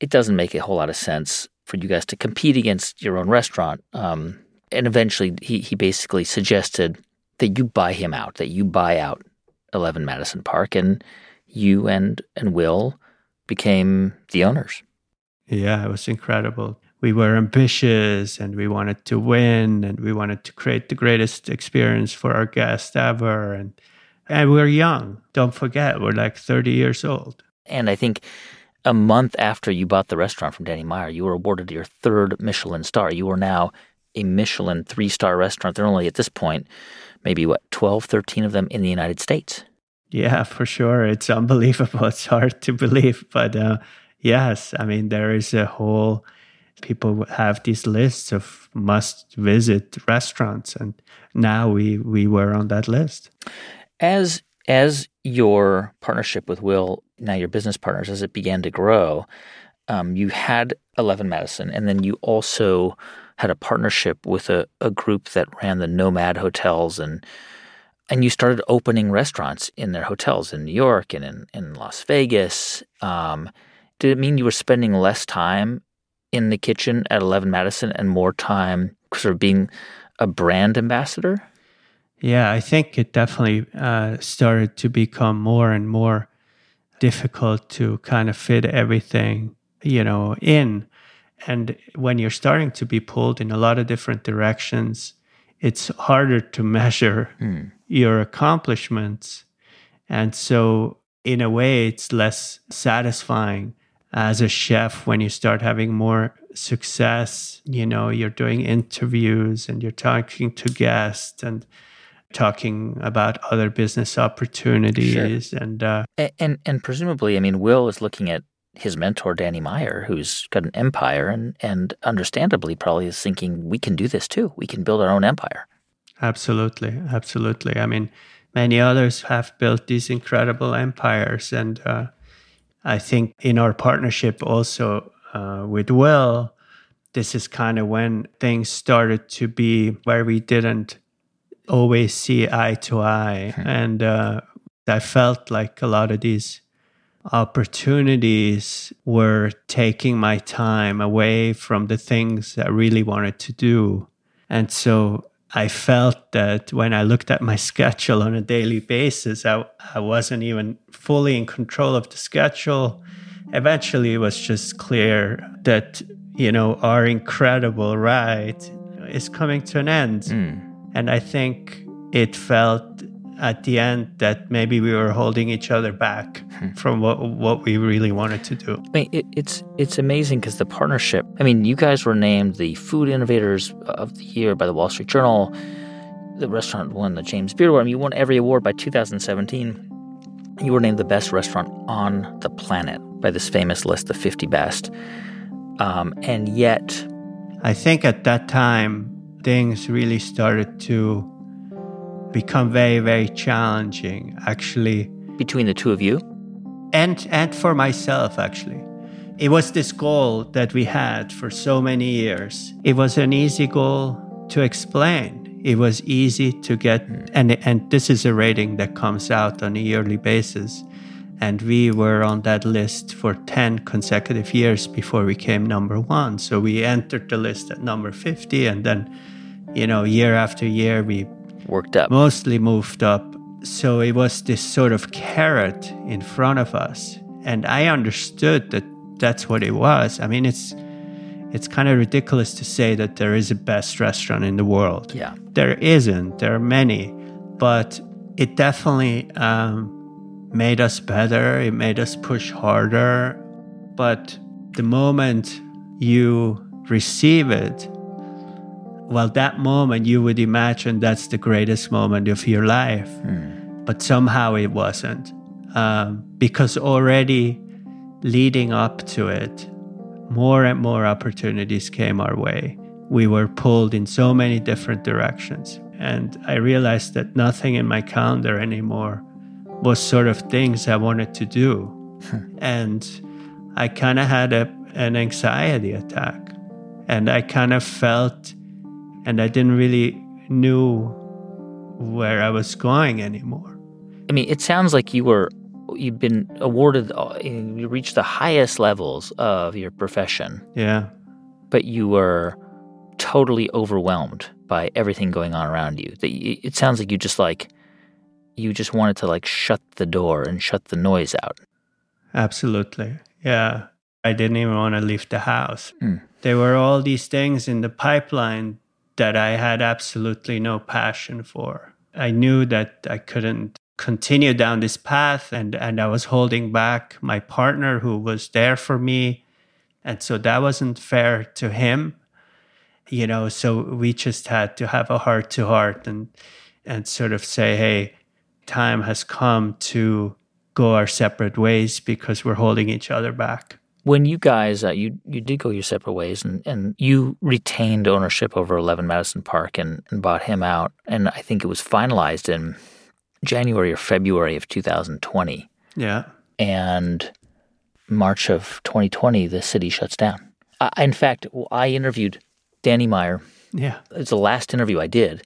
it doesn't make a whole lot of sense for you guys to compete against your own restaurant. Um, and eventually, he, he basically suggested that you buy him out, that you buy out 11 Madison Park, and you and, and Will became the owners. Yeah, it was incredible. We were ambitious and we wanted to win and we wanted to create the greatest experience for our guests ever. And, and we're young. Don't forget, we're like 30 years old. And I think a month after you bought the restaurant from Danny Meyer, you were awarded your third Michelin star. You are now a Michelin three star restaurant. They're only at this point, maybe what, 12, 13 of them in the United States. Yeah, for sure. It's unbelievable. It's hard to believe. But uh, yes, I mean, there is a whole, people have these lists of must visit restaurants. And now we, we were on that list. As, as your partnership with Will, now your business partners, as it began to grow, um, you had 11 Madison, and then you also had a partnership with a, a group that ran the Nomad hotels and and you started opening restaurants in their hotels in New York and in, in Las Vegas. Um, did it mean you were spending less time in the kitchen at 11 Madison and more time sort of being a brand ambassador? Yeah, I think it definitely uh, started to become more and more difficult to kind of fit everything, you know, in. And when you're starting to be pulled in a lot of different directions, it's harder to measure mm. your accomplishments. And so, in a way, it's less satisfying as a chef when you start having more success. You know, you're doing interviews and you're talking to guests and talking about other business opportunities sure. and uh, and, and and presumably i mean will is looking at his mentor danny meyer who's got an empire and and understandably probably is thinking we can do this too we can build our own empire absolutely absolutely i mean many others have built these incredible empires and uh, i think in our partnership also uh, with will this is kind of when things started to be where we didn't always see eye to eye. Hmm. And uh, I felt like a lot of these opportunities were taking my time away from the things I really wanted to do. And so I felt that when I looked at my schedule on a daily basis, I, I wasn't even fully in control of the schedule. Eventually, it was just clear that, you know, our incredible ride is coming to an end. Mm. And I think it felt at the end that maybe we were holding each other back hmm. from what what we really wanted to do. I mean, it, it's it's amazing because the partnership. I mean, you guys were named the Food Innovators of the Year by the Wall Street Journal. The restaurant won the James Beard Award. I mean, you won every award by 2017. You were named the best restaurant on the planet by this famous list the 50 best. Um, and yet, I think at that time things really started to become very, very challenging, actually. Between the two of you? And, and for myself, actually. It was this goal that we had for so many years. It was an easy goal to explain. It was easy to get, and, and this is a rating that comes out on a yearly basis. And we were on that list for 10 consecutive years before we came number one. So we entered the list at number 50. And then, you know, year after year, we worked up. Mostly moved up. So it was this sort of carrot in front of us. And I understood that that's what it was. I mean, it's it's kind of ridiculous to say that there is a best restaurant in the world. Yeah. There isn't. There are many. But it definitely um, made us better. It made us push harder. But the moment you receive it, well, that moment you would imagine that's the greatest moment of your life. Mm. But somehow it wasn't. Um, because already leading up to it, more and more opportunities came our way. We were pulled in so many different directions. And I realized that nothing in my calendar anymore was sort of things I wanted to do. And I kind of had a, an anxiety attack. And I kind of felt, and I didn't really knew where I was going anymore. I mean, it sounds like you were you've been awarded uh, you reached the highest levels of your profession. Yeah. But you were totally overwhelmed by everything going on around you. That it sounds like you just like you just wanted to like shut the door and shut the noise out. Absolutely. Yeah. I didn't even want to leave the house. Mm. There were all these things in the pipeline that I had absolutely no passion for. I knew that I couldn't continue down this path and, and I was holding back my partner who was there for me. And so that wasn't fair to him. You know, so we just had to have a heart to heart and and sort of say, hey, time has come to go our separate ways because we're holding each other back. When you guys, uh, you you did go your separate ways, and, and you retained ownership over 11 Madison Park and, and bought him out, and I think it was finalized in January or February of 2020. Yeah. And March of 2020, the city shuts down. I, in fact, I interviewed Danny Meyer. Yeah. It's the last interview I did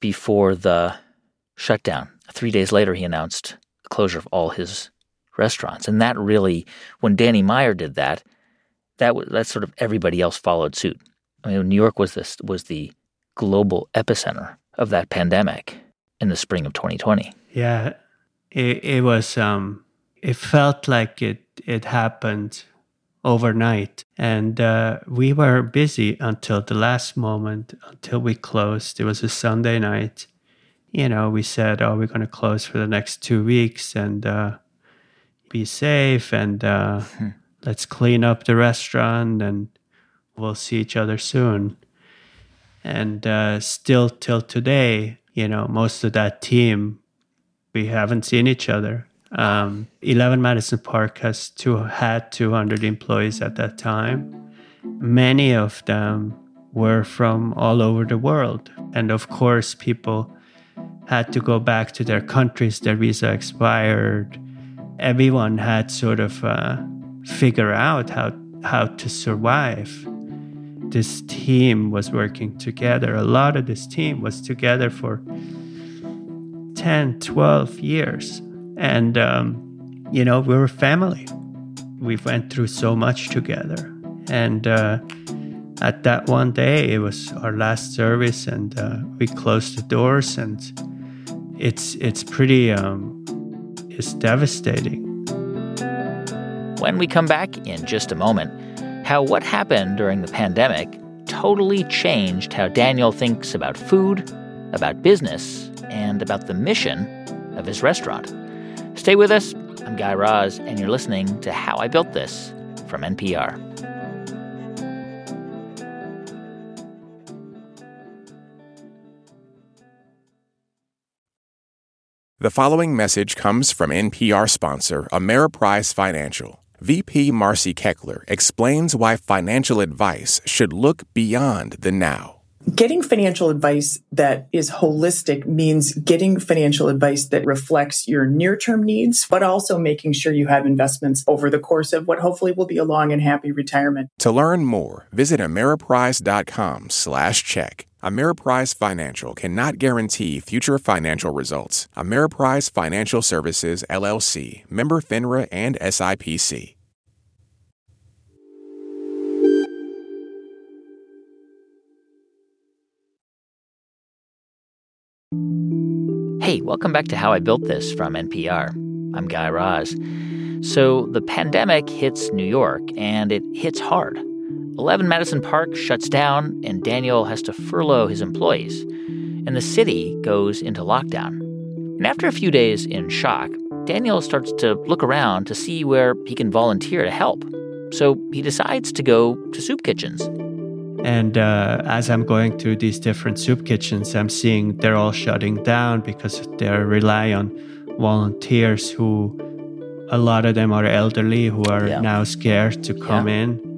before the shutdown. Three days later, he announced the closure of all his restaurants. And that really, when Danny Meyer did that, that was that sort of everybody else followed suit. I mean, New York was this was the global epicenter of that pandemic in the spring of 2020. Yeah, it, it was. Um, it felt like it it happened overnight, and uh, we were busy until the last moment, until we closed. It was a Sunday night. You know, we said, "Oh, we're going to close for the next two weeks," and uh, be safe and uh, hmm. let's clean up the restaurant and we'll see each other soon. And uh, still till today, you know, most of that team, we haven't seen each other. Um, 11 Madison Park has two, had 200 employees at that time. Many of them were from all over the world. And of course, people had to go back to their countries, their visa expired everyone had sort of uh, figure out how how to survive. This team was working together. A lot of this team was together for 10, 12 years. And, um, you know, we were family. We went through so much together. And uh, at that one day, it was our last service, and uh, we closed the doors. And it's, it's pretty um, is devastating. When we come back in just a moment, how what happened during the pandemic totally changed how Daniel thinks about food, about business, and about the mission of his restaurant. Stay with us. I'm Guy Raz, and you're listening to How I Built This from NPR. The following message comes from NPR sponsor Ameriprise Financial. VP Marcy Keckler explains why financial advice should look beyond the now. Getting financial advice that is holistic means getting financial advice that reflects your near term needs, but also making sure you have investments over the course of what hopefully will be a long and happy retirement. To learn more, visit ameriprise.com slash check. Ameriprise Financial cannot guarantee future financial results. Ameriprise Financial Services, LLC, member FINRA and SIPC. Hey, welcome back to How I Built This from NPR. I'm Guy Raz. So, the pandemic hits New York, and it hits hard. 11 Madison Park shuts down, and Daniel has to furlough his employees. And the city goes into lockdown. And after a few days in shock, Daniel starts to look around to see where he can volunteer to help. So he decides to go to soup kitchens. And uh, as I'm going through these different soup kitchens, I'm seeing they're all shutting down because they rely on volunteers who, a lot of them are elderly, who are yeah. now scared to come yeah. in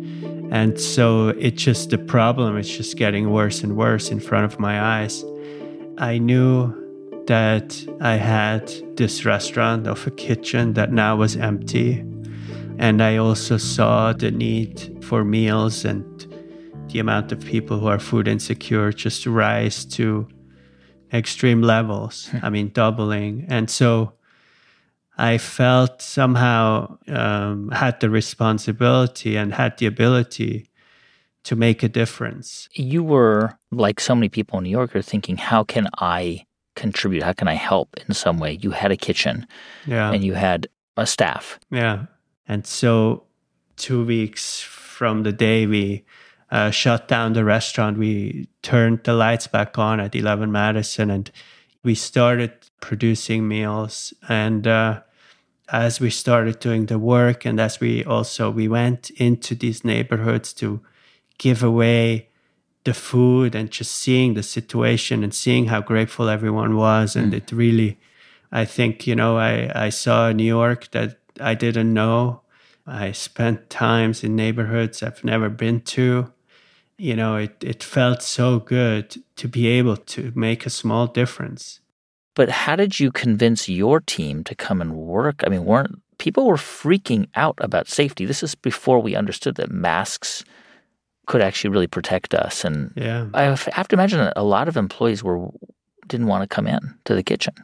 and so it's just the problem is just getting worse and worse in front of my eyes. I knew that I had this restaurant of a kitchen that now was empty. And I also saw the need for meals and the amount of people who are food insecure just rise to extreme levels. Hmm. I mean, doubling. And so I felt somehow um, had the responsibility and had the ability to make a difference. You were, like so many people in New York, are thinking, how can I contribute? How can I help in some way? You had a kitchen Yeah. and you had a staff. Yeah. And so, two weeks from the day we uh, shut down the restaurant, we turned the lights back on at 11 Madison and we started producing meals. And uh, as we started doing the work, and as we also we went into these neighborhoods to give away the food and just seeing the situation and seeing how grateful everyone was, and mm. it really I think, you know, I, I saw New York that I didn't know. I spent times in neighborhoods I've never been to. You know, it, it felt so good to be able to make a small difference. But how did you convince your team to come and work? I mean, weren't people were freaking out about safety? This is before we understood that masks could actually really protect us. And Yeah. I have to imagine that a lot of employees were didn't want to come in to the kitchen.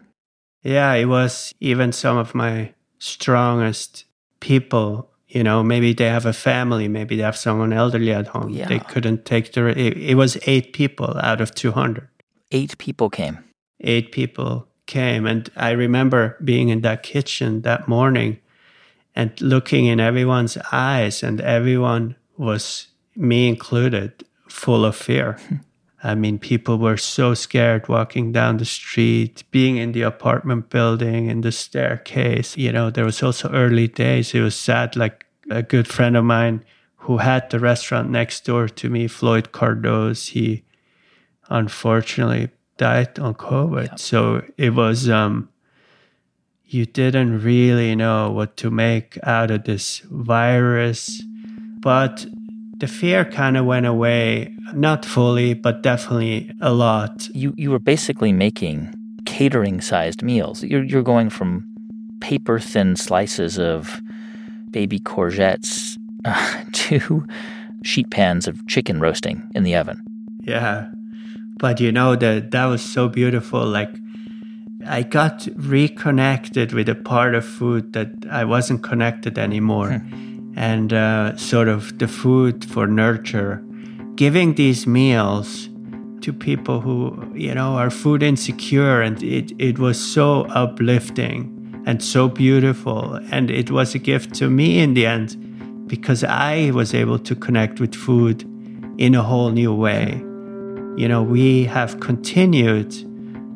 Yeah, it was even some of my strongest people. You know, maybe they have a family, maybe they have someone elderly at home. Yeah. They couldn't take the. It, it was eight people out of 200. Eight people came. Eight people came. And i remember being in that kitchen that morning and looking in everyone's eyes and everyone was me included full of fear. I mean people were so scared walking down the street being in the apartment building in the staircase. You know there was also early days. It was sad like a good friend of mine who had the restaurant next door to me floyd cardoz he unfortunately died on COVID. So it was um you didn't really know what to make out of this virus. But the fear kind of went away, not fully, but definitely a lot. You you were basically making catering sized meals. You're you're going from paper thin slices of baby courgettes uh, to sheet pans of chicken roasting in the oven. Yeah. But you know that that was so beautiful. Like I got reconnected with a part of food that I wasn't connected anymore. and uh, sort of the food for nurture. Giving these meals to people who, you know, are food insecure. And it, it was so uplifting and so beautiful. And it was a gift to me in the end because I was able to connect with food in a whole new way. You know, we have continued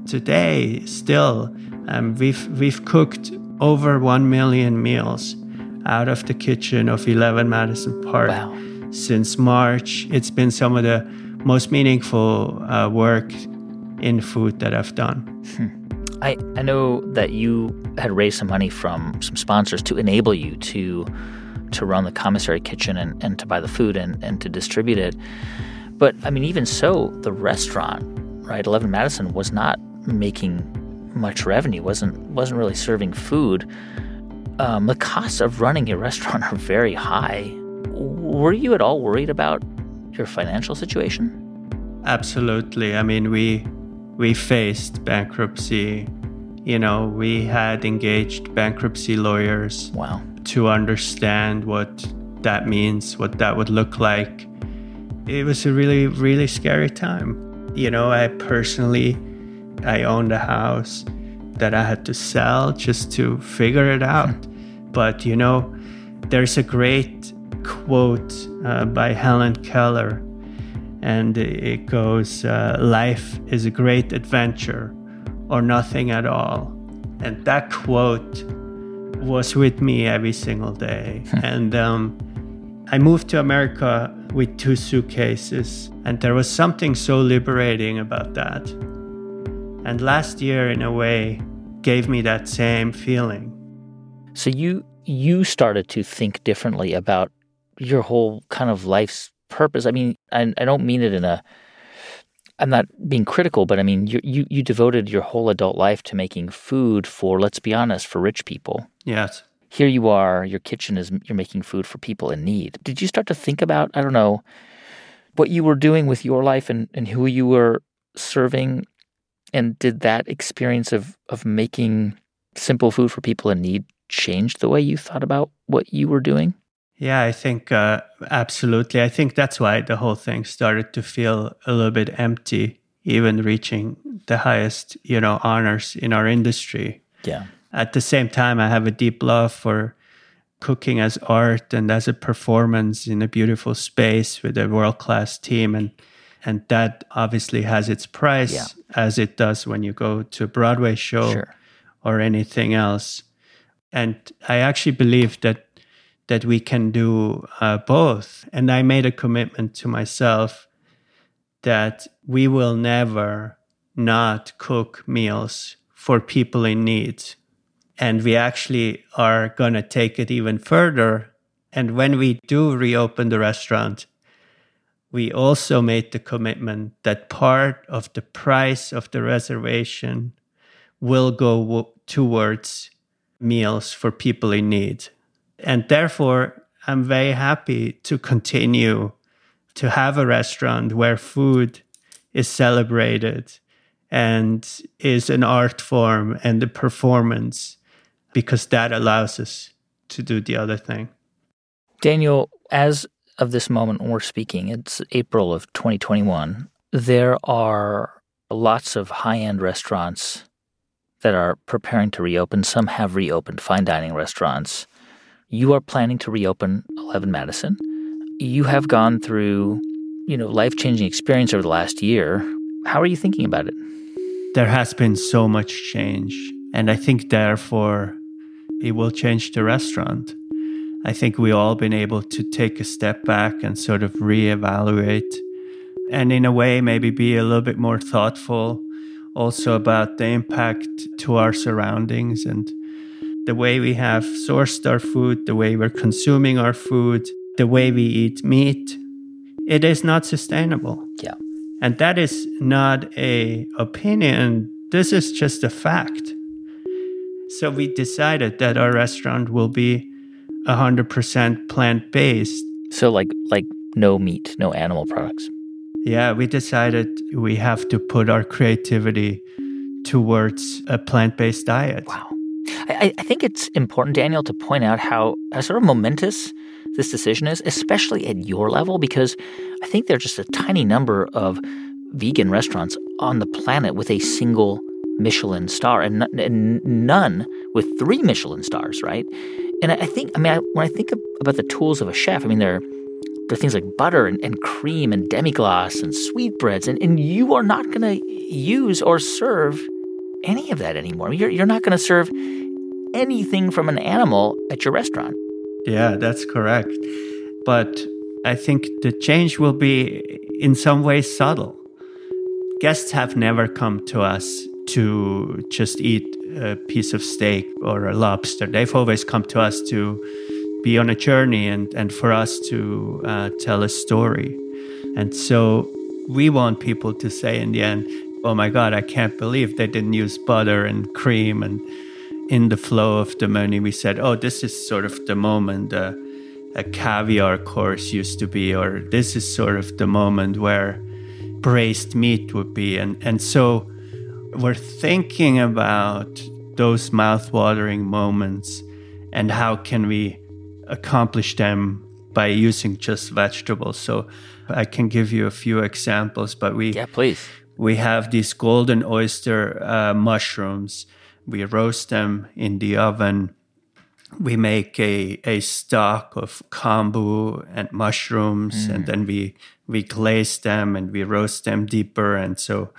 today still. Um, we've we've cooked over one million meals out of the kitchen of 11 Madison Park Wow. since March. It's been some of the most meaningful uh, work in food that I've done. I, I know that you had raised some money from some sponsors to enable you to to run the commissary kitchen and, and to buy the food and, and to distribute it. But I mean, even so, the restaurant, right, Eleven Madison, was not making much revenue. wasn't wasn't really serving food. Um, the costs of running a restaurant are very high. Were you at all worried about your financial situation? Absolutely. I mean, we we faced bankruptcy. You know, we had engaged bankruptcy lawyers Wow. to understand what that means, what that would look like. It was a really, really scary time. You know, I personally, I owned a house that I had to sell just to figure it out. But, you know, there's a great quote uh, by Helen Keller, and it goes, uh, Life is a great adventure or nothing at all. And that quote was with me every single day. and um, I moved to America with two suitcases, and there was something so liberating about that. And last year, in a way, gave me that same feeling. So you you started to think differently about your whole kind of life's purpose. I mean, I, I don't mean it in a. I'm not being critical, but I mean, you, you you devoted your whole adult life to making food for, let's be honest, for rich people. Yes. Here you are, your kitchen is you're making food for people in need. Did you start to think about, I don't know, what you were doing with your life and, and who you were serving? And did that experience of of making simple food for people in need change the way you thought about what you were doing? Yeah, I think uh, absolutely. I think that's why the whole thing started to feel a little bit empty, even reaching the highest, you know, honors in our industry. Yeah. At the same time, I have a deep love for cooking as art and as a performance in a beautiful space with a world class team, and and that obviously has its price, Yeah. as it does when you go to a Broadway show Sure. or anything else. And I actually believe that that we can do uh, both. And I made a commitment to myself that we will never not cook meals for people in need. And we actually are going to take it even further. And when we do reopen the restaurant, we also made the commitment that part of the price of the reservation will go w- towards meals for people in need. And therefore, I'm very happy to continue to have a restaurant where food is celebrated and is an art form and a performance because that allows us to do the other thing. Daniel, as of this moment when we're speaking, it's April of 2021. There are lots of high end restaurants that are preparing to reopen. Some have reopened, fine dining restaurants. You are planning to reopen 11 Madison. You have gone through, you know, life changing experience over the last year. How are you thinking about it? There has been so much change, and I think therefore it will change the restaurant. I think we all been able to take a step back and sort of reevaluate and in a way maybe be a little bit more thoughtful also about the impact to our surroundings and the way we have sourced our food, the way we're consuming our food, the way we eat meat. It is not sustainable. Yeah. And that is not a opinion. This is just a fact. So we decided that our restaurant will be 100% plant-based. So like like no meat, no animal products. Yeah, we decided we have to put our creativity towards a plant-based diet. Wow. I, I think it's important, Daniel, to point out how, how sort of momentous this decision is, especially at your level, because I think there are just a tiny number of vegan restaurants on the planet with a single Michelin star and, and none with three Michelin stars, right? And I I think, I mean, I, when I think of, about the tools of a chef, I mean, there are, there are things like butter and, and cream and demi-glace and sweetbreads, and, and you are not going to use or serve any of that anymore. You're, you're not going to serve anything from an animal at your restaurant. Yeah, that's correct. But I think the change will be in some ways subtle. Guests have never come to us to just eat a piece of steak or a lobster. They've always come to us to be on a journey and, and for us to uh, tell a story. And so we want people to say in the end, oh my God, I can't believe they didn't use butter and cream. And in the flow of the menu, we said, oh, this is sort of the moment uh, a caviar course used to be, or this is sort of the moment where braised meat would be. And, and so we're thinking about those mouth-watering moments and how can we accomplish them by using just vegetables. So I can give you a few examples, but we Yeah, please. we have these golden oyster uh, mushrooms. We roast them in the oven. We make a, a stock of kombu and mushrooms, and then we we glaze them and we roast them deeper. And so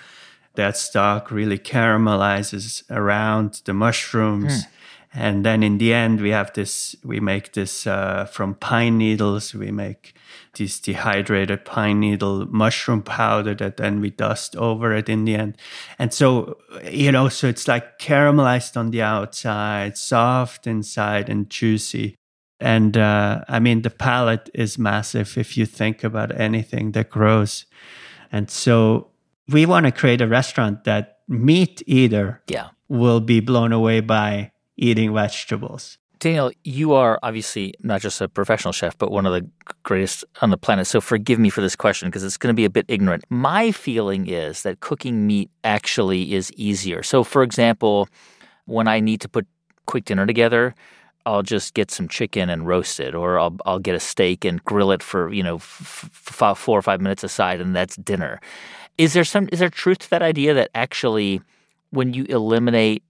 that stock really caramelizes around the mushrooms. And then in the end, we have this, we make this uh, from pine needles. We make this dehydrated pine needle mushroom powder that then we dust over it in the end. And so, you know, so it's like caramelized on the outside, soft inside, and juicy. And uh, I mean, the palate is massive if you think about anything that grows. And so we want to create a restaurant that meat eater Yeah. will be blown away by eating vegetables. Daniel, you are obviously not just a professional chef, but one of the greatest on the planet. So forgive me for this question because it's going to be a bit ignorant. My feeling is that cooking meat actually is easier. So, for example, when I need to put quick dinner together, I'll just get some chicken and roast it, or I'll I'll get a steak and grill it for you know f- f- four or five minutes aside, and that's dinner. Is there some is there truth to that idea that actually, when you eliminate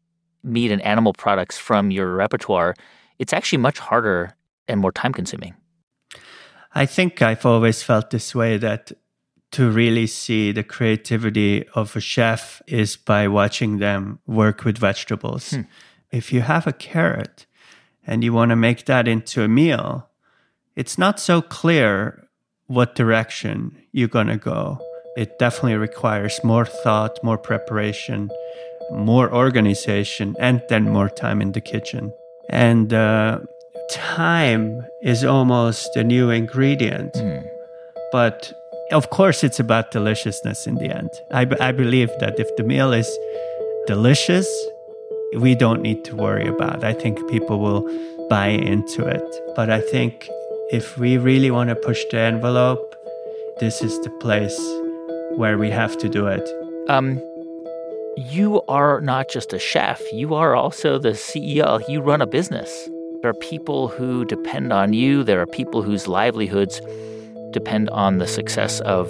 meat and animal products from your repertoire, it's actually much harder and more time consuming. I think I've always felt this way that to really see the creativity of a chef is by watching them work with vegetables. Hmm. If you have a carrot and you want to make that into a meal, it's not so clear what direction you're going to go. It definitely requires more thought, more preparation, more organization, and then more time in the kitchen. And uh, time is almost a new ingredient. Mm. But of course, it's about deliciousness in the end. I, b- I believe that if the meal is delicious, we don't need to worry about. I think people will buy into it. But I think if we really want to push the envelope, this is the place where we have to do it. Um, you are not just a chef, you are also the CEO. You run a business. There are people who depend on you, there are people whose livelihoods depend on the success of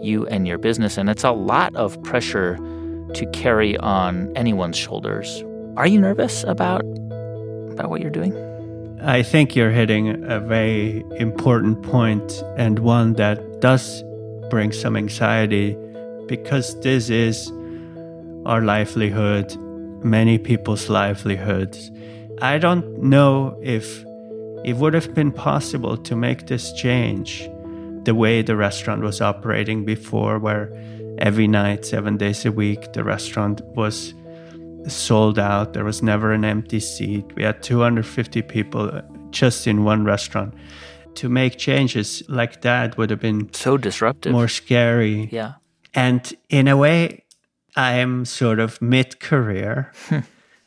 you and your business. And it's a lot of pressure to carry on anyone's shoulders. Are you nervous about, about what you're doing? I think you're hitting a very important point and one that does bring some anxiety because this is our livelihood, many people's livelihoods. I don't know if it would have been possible to make this change the way the restaurant was operating before, where every night, seven days a week, the restaurant was sold out. There was never an empty seat. We had 250 people just in one restaurant. To make changes like that would have been so disruptive, more scary. Yeah. And in a way, I am sort of mid career.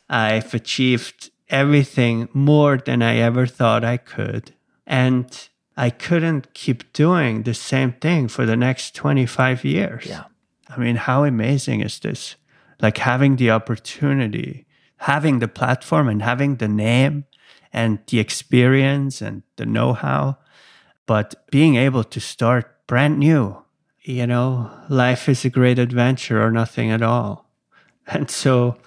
I've achieved everything more than I ever thought I could. And I couldn't keep doing the same thing for the next 25 years. Yeah. I mean, how amazing is this? Like having the opportunity, having the platform and having the name and the experience and the know how, but being able to start brand new you know, life is a great adventure or nothing at all. And so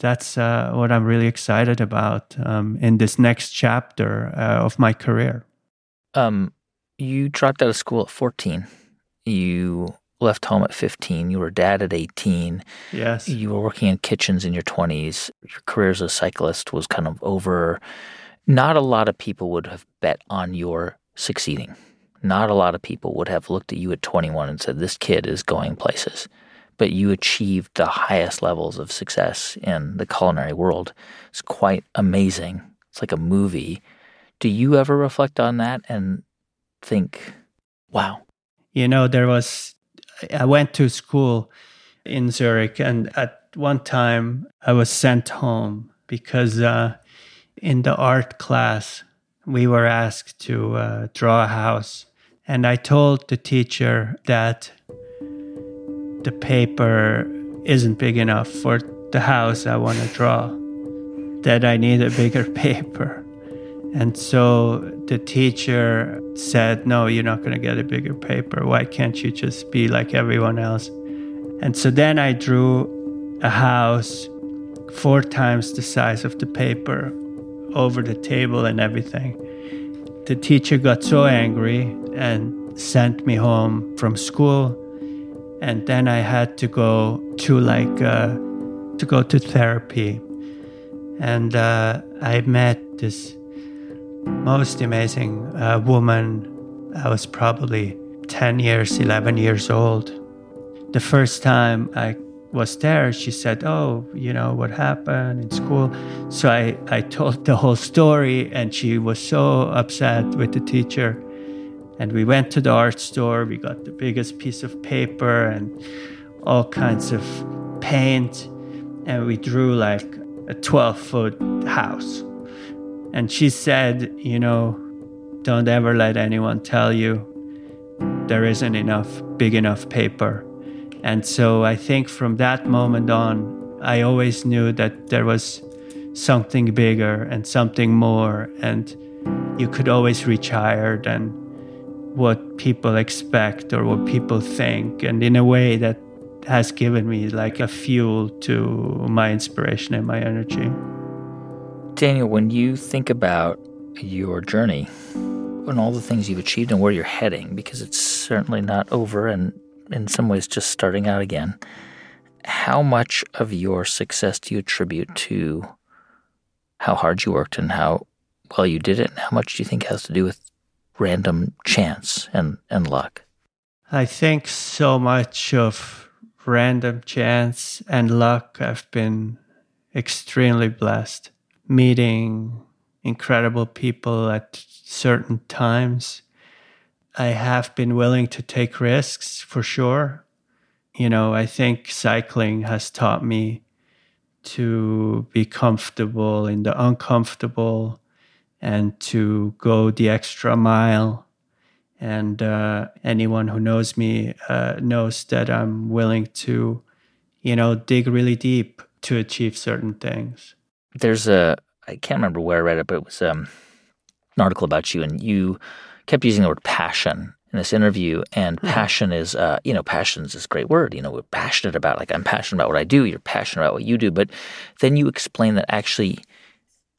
that's uh, what I'm really excited about um, in this next chapter uh, of my career. Um, you dropped out of school at 14. You left home at 15. You were dad at 18. Yes. You were working in kitchens in your 20s. Your career as a cyclist was kind of over. Not a lot of people would have bet on your succeeding. Not a lot of people would have looked at you at 21 and said, This kid is going places. But you achieved the highest levels of success in the culinary world. It's quite amazing. It's like a movie. Do you ever reflect on that and think, wow? You know, there was, I went to school in Zurich, and at one time I was sent home because uh, in the art class, we were asked to uh, draw a house. And I told the teacher that the paper isn't big enough for the house I want to draw, that I need a bigger paper. And so the teacher said, No, you're not going to get a bigger paper. Why can't you just be like everyone else? And so then I drew a house four times the size of the paper over the table and everything. The teacher got so angry and sent me home from school. And then I had to go to like, uh, to go to therapy. And uh, I met this most amazing uh, woman. I was probably 10 years, 11 years old. The first time I was there, she said, Oh, you know, what happened in school? So I, I told the whole story, and she was so upset with the teacher. And we went to the art store, we got the biggest piece of paper and all kinds of paint, and we drew like a 12 foot house. And she said, you know, don't ever let anyone tell you there isn't enough big enough paper. And so I think from that moment on, I always knew that there was something bigger and something more, and you could always reach higher than what people expect or what people think. And in a way that has given me like a fuel to my inspiration and my energy. Daniel, when you think about your journey and all the things you've achieved and where you're heading, because it's certainly not over and in some ways just starting out again, how much of your success do you attribute to how hard you worked and how well you did it? And how much do you think has to do with random chance and, and luck? I think so much of random chance and luck. I've been extremely blessed meeting incredible people at certain times. I have been willing to take risks for sure. You know, I think cycling has taught me to be comfortable in the uncomfortable and to go the extra mile. And uh, anyone who knows me uh, knows that I'm willing to, you know, dig really deep to achieve certain things. There's a, I can't remember where I read it, but it was um, an article about you, and you kept using the word passion in this interview. And mm-hmm. passion is, uh, you know, passion is this great word. You know, we're passionate about, like, I'm passionate about what I do. You're passionate about what you do. But then you explain that actually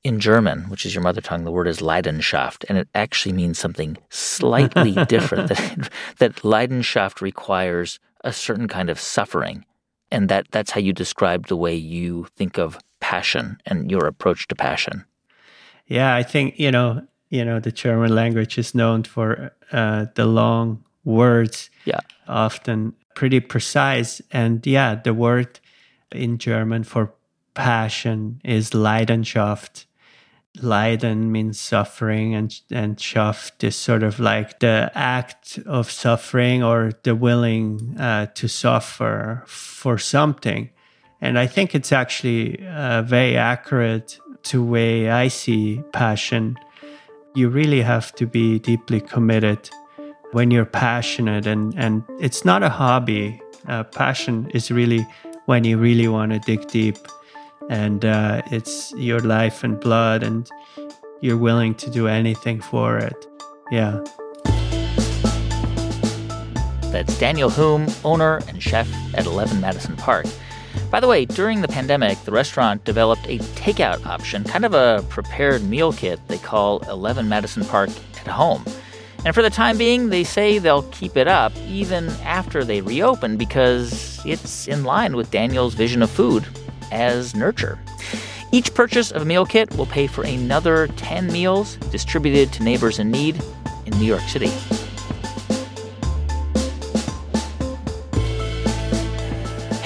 in German, which is your mother tongue, the word is Leidenschaft, and it actually means something slightly different. That, that Leidenschaft requires a certain kind of suffering, and that that's how you describe the way you think of passion and your approach to passion. Yeah, I think you know, you know, the German language is known for uh, the long words. Yeah, often pretty precise, and yeah, the word in German for passion is Leidenschaft. Leiden means suffering, and and Schaft is sort of like the act of suffering or the willing uh, to suffer for something. And I think it's actually uh, very accurate to way I see passion. You really have to be deeply committed when you're passionate, and, and it's not a hobby. Uh, passion is really when you really want to dig deep, and uh, it's your life and blood, and you're willing to do anything for it. Yeah. That's Daniel Humm owner and chef at 11 Madison Park. By the way, during the pandemic, the restaurant developed a takeout option, kind of a prepared meal kit they call 11 Madison Park at Home. And for the time being, they say they'll keep it up even after they reopen because it's in line with Daniel's vision of food as nurture. Each purchase of a meal kit will pay for another 10 meals distributed to neighbors in need in New York City.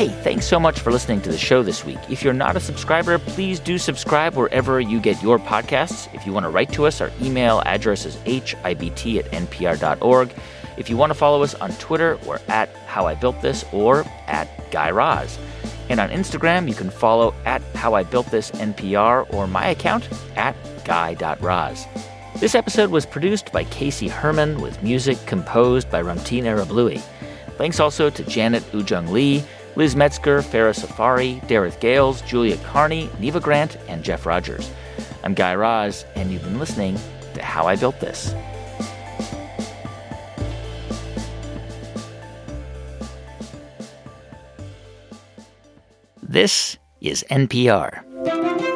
Hey, thanks so much for listening to the show this week. If you're not a subscriber, please do subscribe wherever you get your podcasts. If you want to write to us, our email address is hibt at npr.org. If you want to follow us on Twitter, we're at How I Built This or at Guy Raz. And on Instagram, you can follow at How I Built This NPR or my account at guy.raz. This episode was produced by Casey Herman with music composed by Ramtin Arablouei. Thanks also to Janet Woojeong Lee. Liz Metzger, Farah Safari, Dareth Gales, Julia Carney, Neva Grant, and Jeff Rogers. I'm Guy Raz, and you've been listening to How I Built This. This is NPR.